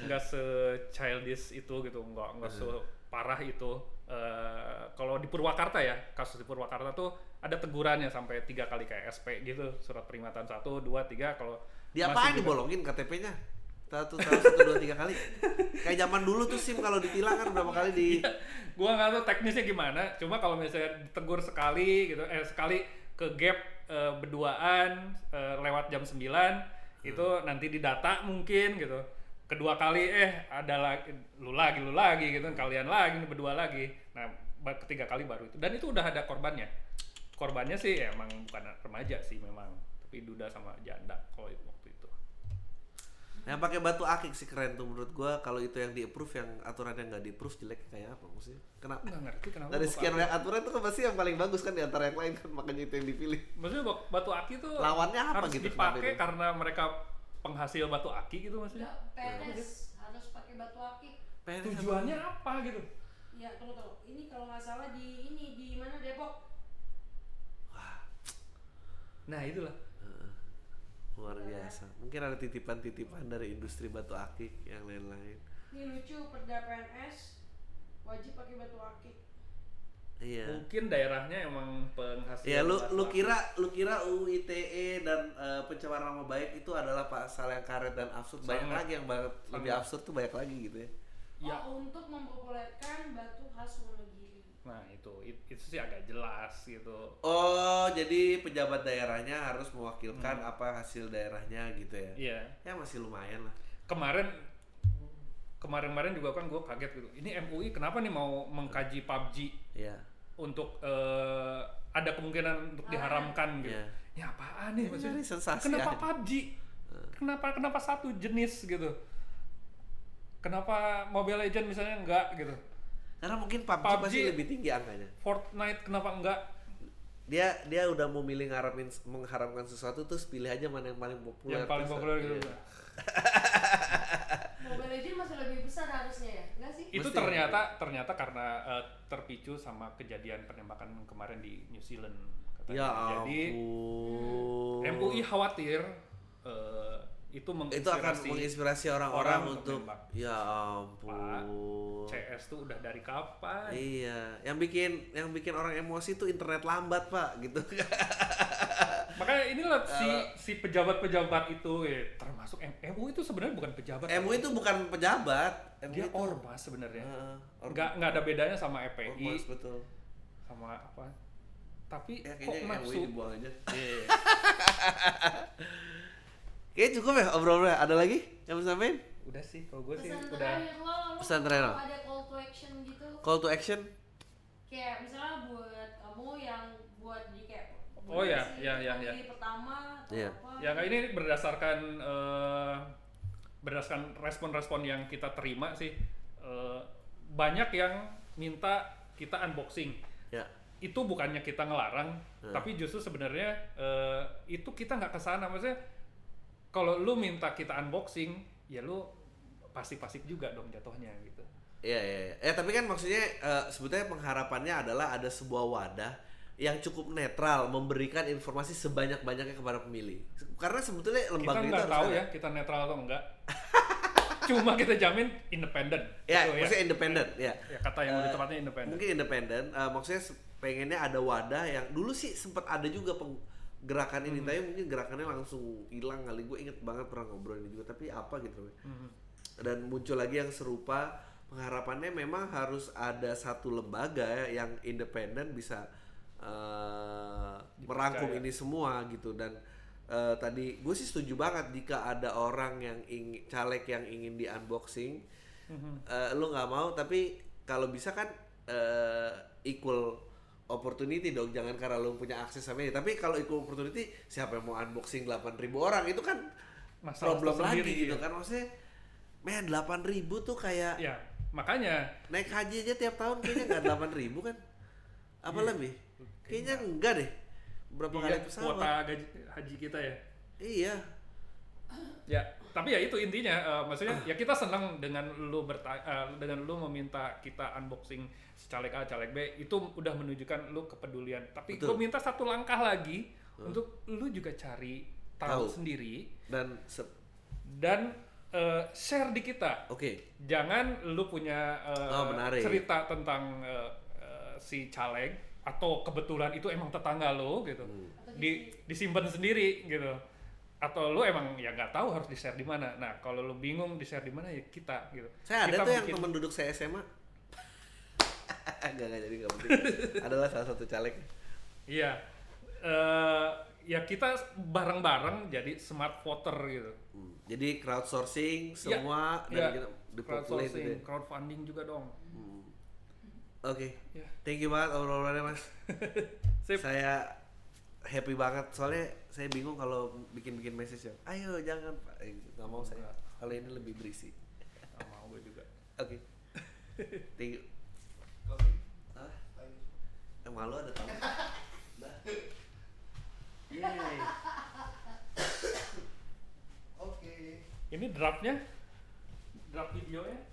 [SPEAKER 3] Enggak se childish itu gitu. Enggak enggak se parah itu. Eh, kalau di Purwakarta ya kasus di Purwakarta tuh ada tegurannya sampai tiga kali kayak SP gitu. Surat peringatan satu dua tiga kalau
[SPEAKER 1] dia
[SPEAKER 3] masih
[SPEAKER 1] apa
[SPEAKER 3] juga-
[SPEAKER 1] dibolongin KTP-nya satu satu satu dua tiga kali. Kayak zaman dulu tuh sim kalau ditilang kan berapa kali di
[SPEAKER 3] gua nggak tahu teknisnya gimana. Cuma kalau misalnya ditegur sekali gitu eh sekali ke gap eh, berduaan eh, lewat jam 9 itu nanti didata mungkin gitu. Kedua kali eh ada lagi lu lagi lu lagi gitu kalian lagi berdua lagi. Nah ketiga kali baru itu. Dan itu udah ada korbannya. Korbannya sih ya emang bukan remaja sih memang tapi duda sama janda kalau itu
[SPEAKER 1] Yang pakai batu akik sih keren tuh menurut gua. Kalau itu yang di approve, yang aturannya nggak di approve jelek kayak apa maksudnya? Kenapa?
[SPEAKER 3] nggak ngerti kenapa
[SPEAKER 1] Dari sekian banyak aturan itu kan pasti yang paling bagus kan di antara yang lain kan makanya itu yang dipilih.
[SPEAKER 3] maksudnya batu aki tuh
[SPEAKER 1] Lawannya apa
[SPEAKER 3] harus
[SPEAKER 1] gitu,
[SPEAKER 3] dipakai karena mereka penghasil batu aki gitu maksudnya
[SPEAKER 4] Enggak, PNS harus pakai batu akik.
[SPEAKER 1] PNS
[SPEAKER 3] tujuannya apa gitu
[SPEAKER 4] Ya, tunggu tunggu. Ini kalau nggak salah di ini di mana Depok?
[SPEAKER 3] nah itulah
[SPEAKER 1] Luar biasa. Mungkin ada titipan-titipan dari industri batu akik yang lain-lain.
[SPEAKER 4] Ini lucu, perda PNS wajib pakai batu akik.
[SPEAKER 1] Iya.
[SPEAKER 3] mungkin daerahnya emang penghasil
[SPEAKER 1] Ya lu lu kira lu kira UU ITE dan eh, pencemaran nama baik itu adalah pasal yang karet dan absurd banyak
[SPEAKER 3] Sangat.
[SPEAKER 1] lagi yang banget lebih absurd tuh banyak lagi gitu ya.
[SPEAKER 3] Ya.
[SPEAKER 4] Oh, untuk mempopulerkan batu khas Wonogiri.
[SPEAKER 3] Nah itu. It- itu sih agak jelas gitu.
[SPEAKER 1] Oh, jadi pejabat daerahnya harus mewakilkan apa hasil daerahnya gitu ya.
[SPEAKER 3] iya.
[SPEAKER 1] Ya masih lumayan lah.
[SPEAKER 3] kemarin kemarin-kemarin juga kan gue kaget gitu. Ini MUI kenapa nih mau mengkaji PUBG
[SPEAKER 1] Iya.
[SPEAKER 3] untuk eh, ada kemungkinan untuk diharamkan gitu?
[SPEAKER 1] Iya.
[SPEAKER 3] ya apaan nih?
[SPEAKER 1] Ini
[SPEAKER 3] maksudnya
[SPEAKER 1] dari sensasi
[SPEAKER 3] kenapa
[SPEAKER 1] aja.
[SPEAKER 3] PUBG kenapa kenapa satu jenis gitu? Kenapa Mobile Legend misalnya enggak gitu
[SPEAKER 1] Karena mungkin PUBG,
[SPEAKER 3] PUBG
[SPEAKER 1] pasti lebih tinggi angkanya.
[SPEAKER 3] Fortnite kenapa enggak
[SPEAKER 1] Dia dia udah mau milih ngharapin mengharamkan sesuatu terus pilih aja mana yang paling populer.
[SPEAKER 3] yang paling populer gitu
[SPEAKER 1] iya.
[SPEAKER 4] Mobile Legends masih lebih besar harusnya ya, enggak sih?
[SPEAKER 3] itu
[SPEAKER 1] Mesti.
[SPEAKER 3] ternyata ternyata karena eh, terpicu sama kejadian penembakan kemarin di New Zealand katanya.
[SPEAKER 1] Ya
[SPEAKER 3] jadi
[SPEAKER 1] ampun.
[SPEAKER 3] MUI khawatir eh, itu
[SPEAKER 1] itu akan
[SPEAKER 3] menginspirasi
[SPEAKER 1] menginspirasi orang-orang
[SPEAKER 3] orang
[SPEAKER 1] untuk ya ampun.
[SPEAKER 3] CS tuh udah dari kapan
[SPEAKER 1] Iya, yang bikin yang bikin orang emosi tuh internet lambat pak, gitu.
[SPEAKER 3] makanya inilah si
[SPEAKER 1] Eh.
[SPEAKER 3] si pejabat-pejabat itu ya, termasuk M- MUI itu sebenarnya bukan pejabat
[SPEAKER 1] MUI itu bukan pejabat,
[SPEAKER 3] dia
[SPEAKER 1] MUI itu
[SPEAKER 3] ormas sebenarnya
[SPEAKER 1] ormas.
[SPEAKER 3] nggak nggak ada bedanya sama FPI
[SPEAKER 1] Ormas, betul.
[SPEAKER 3] sama apa tapi
[SPEAKER 1] Ya
[SPEAKER 3] kok masuk
[SPEAKER 1] dibuang aja.
[SPEAKER 3] Iya.
[SPEAKER 1] Kayaknya cukup ya obrolannya. Ada lagi yang mau sampein?
[SPEAKER 3] udah sih kalau gue sih
[SPEAKER 4] Pesan
[SPEAKER 3] udah
[SPEAKER 4] terakhir lo, lo
[SPEAKER 1] Pesan terakhir
[SPEAKER 4] ada call to action gitu.
[SPEAKER 1] Call to action?
[SPEAKER 4] Kayak misalnya buat kamu yang buat di kayak
[SPEAKER 3] Oh, ya, ya, ya, ya.
[SPEAKER 4] di pertama atau
[SPEAKER 1] Iya.
[SPEAKER 4] apa?
[SPEAKER 3] Ya kayak ini berdasarkan eh, berdasarkan respon-respon yang kita terima sih eh, banyak yang minta kita unboxing.
[SPEAKER 1] Ya.
[SPEAKER 3] Itu bukannya kita ngelarang,
[SPEAKER 1] Hmm.
[SPEAKER 3] tapi justru sebenarnya eh, itu kita nggak ke sana. Maksudnya kalau lu minta kita unboxing, ya lu pasif-pasif juga dong jatuhnya gitu.
[SPEAKER 1] Iya, iya, iya. Eh tapi kan maksudnya eh, sebetulnya pengharapannya adalah ada sebuah wadah yang cukup netral memberikan informasi sebanyak-banyaknya kepada pemilih. Karena sebetulnya
[SPEAKER 3] Kita
[SPEAKER 1] lembaga itu
[SPEAKER 3] nggak
[SPEAKER 1] harus
[SPEAKER 3] tahu
[SPEAKER 1] ada.
[SPEAKER 3] ya kita netral atau enggak. Cuma kita jamin independen.
[SPEAKER 1] Ya,
[SPEAKER 3] Gitu
[SPEAKER 1] maksudnya independen, ya.
[SPEAKER 3] Ya kata yang
[SPEAKER 1] Eh,
[SPEAKER 3] lebih tepatnya independen.
[SPEAKER 1] Mungkin independen. eh, maksudnya pengennya ada wadah yang dulu sih sempat ada juga peng- gerakan
[SPEAKER 3] Hmm.
[SPEAKER 1] ini, tapi mungkin gerakannya langsung hilang kali. Gue inget banget pernah ngobrol ini juga, tapi apa gitu.
[SPEAKER 3] Mhm.
[SPEAKER 1] Dan muncul lagi yang serupa. Pengharapannya memang harus ada satu lembaga yang independen bisa eh, merangkum ini semua gitu dan eh, tadi gue sih setuju banget jika ada orang yang ingin caleg yang ingin di unboxing
[SPEAKER 3] Mhm.
[SPEAKER 1] eh, lu nggak mau tapi kalau bisa kan eh, equal opportunity dong jangan karena lu punya akses sama ini tapi kalau equal opportunity siapa yang mau unboxing 8000 orang? Itu kan
[SPEAKER 3] Masalah
[SPEAKER 1] problem lagi
[SPEAKER 3] tersendiri,
[SPEAKER 1] gitu
[SPEAKER 3] ya.
[SPEAKER 1] kan. Maksudnya men 8000 tuh kayak
[SPEAKER 3] Ya, makanya.
[SPEAKER 1] naik haji aja tiap tahun kayaknya nggak 8000 kan? Apa
[SPEAKER 3] Iya.
[SPEAKER 1] lebih? Kayaknya enggak deh. Berapa
[SPEAKER 3] iya,
[SPEAKER 1] kali pesawat?
[SPEAKER 3] kuota gaji, haji kita ya.
[SPEAKER 1] iya.
[SPEAKER 3] Ya, tapi ya itu intinya eh, maksudnya ya kita senang dengan lu berta eh, dengan lu meminta kita unboxing caleg A, caleg B itu udah menunjukkan lu kepedulian. Tapi gue minta satu langkah lagi untuk lu juga cari tahu,
[SPEAKER 1] Tahu.
[SPEAKER 3] sendiri
[SPEAKER 1] dan se-
[SPEAKER 3] dan eh, share di kita.
[SPEAKER 1] oke
[SPEAKER 3] Jangan lu punya eh,
[SPEAKER 1] Oh, menarik.
[SPEAKER 3] cerita tentang eh, eh, si caleg atau kebetulan itu emang tetangga lo gitu.
[SPEAKER 1] Hmm.
[SPEAKER 3] Di disimpan sendiri gitu. Atau lu emang ya nggak tahu harus di-share di mana. Nah, kalau lu bingung di-share di mana ya kita gitu.
[SPEAKER 1] saya ada
[SPEAKER 3] Kita
[SPEAKER 1] tuh yang
[SPEAKER 3] bikin-
[SPEAKER 1] temen duduk saya SMA Enggak, enggak jadi enggak penting adalah salah satu caleg
[SPEAKER 3] Iya. Eh ya kita bareng-bareng jadi smart voter gitu.
[SPEAKER 1] Hmm, jadi crowdsourcing
[SPEAKER 3] Ya,
[SPEAKER 1] semua
[SPEAKER 3] ya.
[SPEAKER 1] dipopulate gitu
[SPEAKER 3] Crowdsourcing,
[SPEAKER 1] ya.
[SPEAKER 3] crowdfunding juga dong.
[SPEAKER 1] Hmm. oke
[SPEAKER 3] Ya.
[SPEAKER 1] thank you banget obrolannya mas
[SPEAKER 3] Sip.
[SPEAKER 1] saya happy banget. Soalnya saya bingung kalau bikin-bikin message yang ayo jangan. Pak Eh, nggak mau saya. Kalau ini lebih berisi.
[SPEAKER 3] Nggak mau gue juga.
[SPEAKER 1] Oke. Thank you. Ah yang malu ada tamu. Yeay.
[SPEAKER 2] Oke.
[SPEAKER 3] ini draftnya? Draft videonya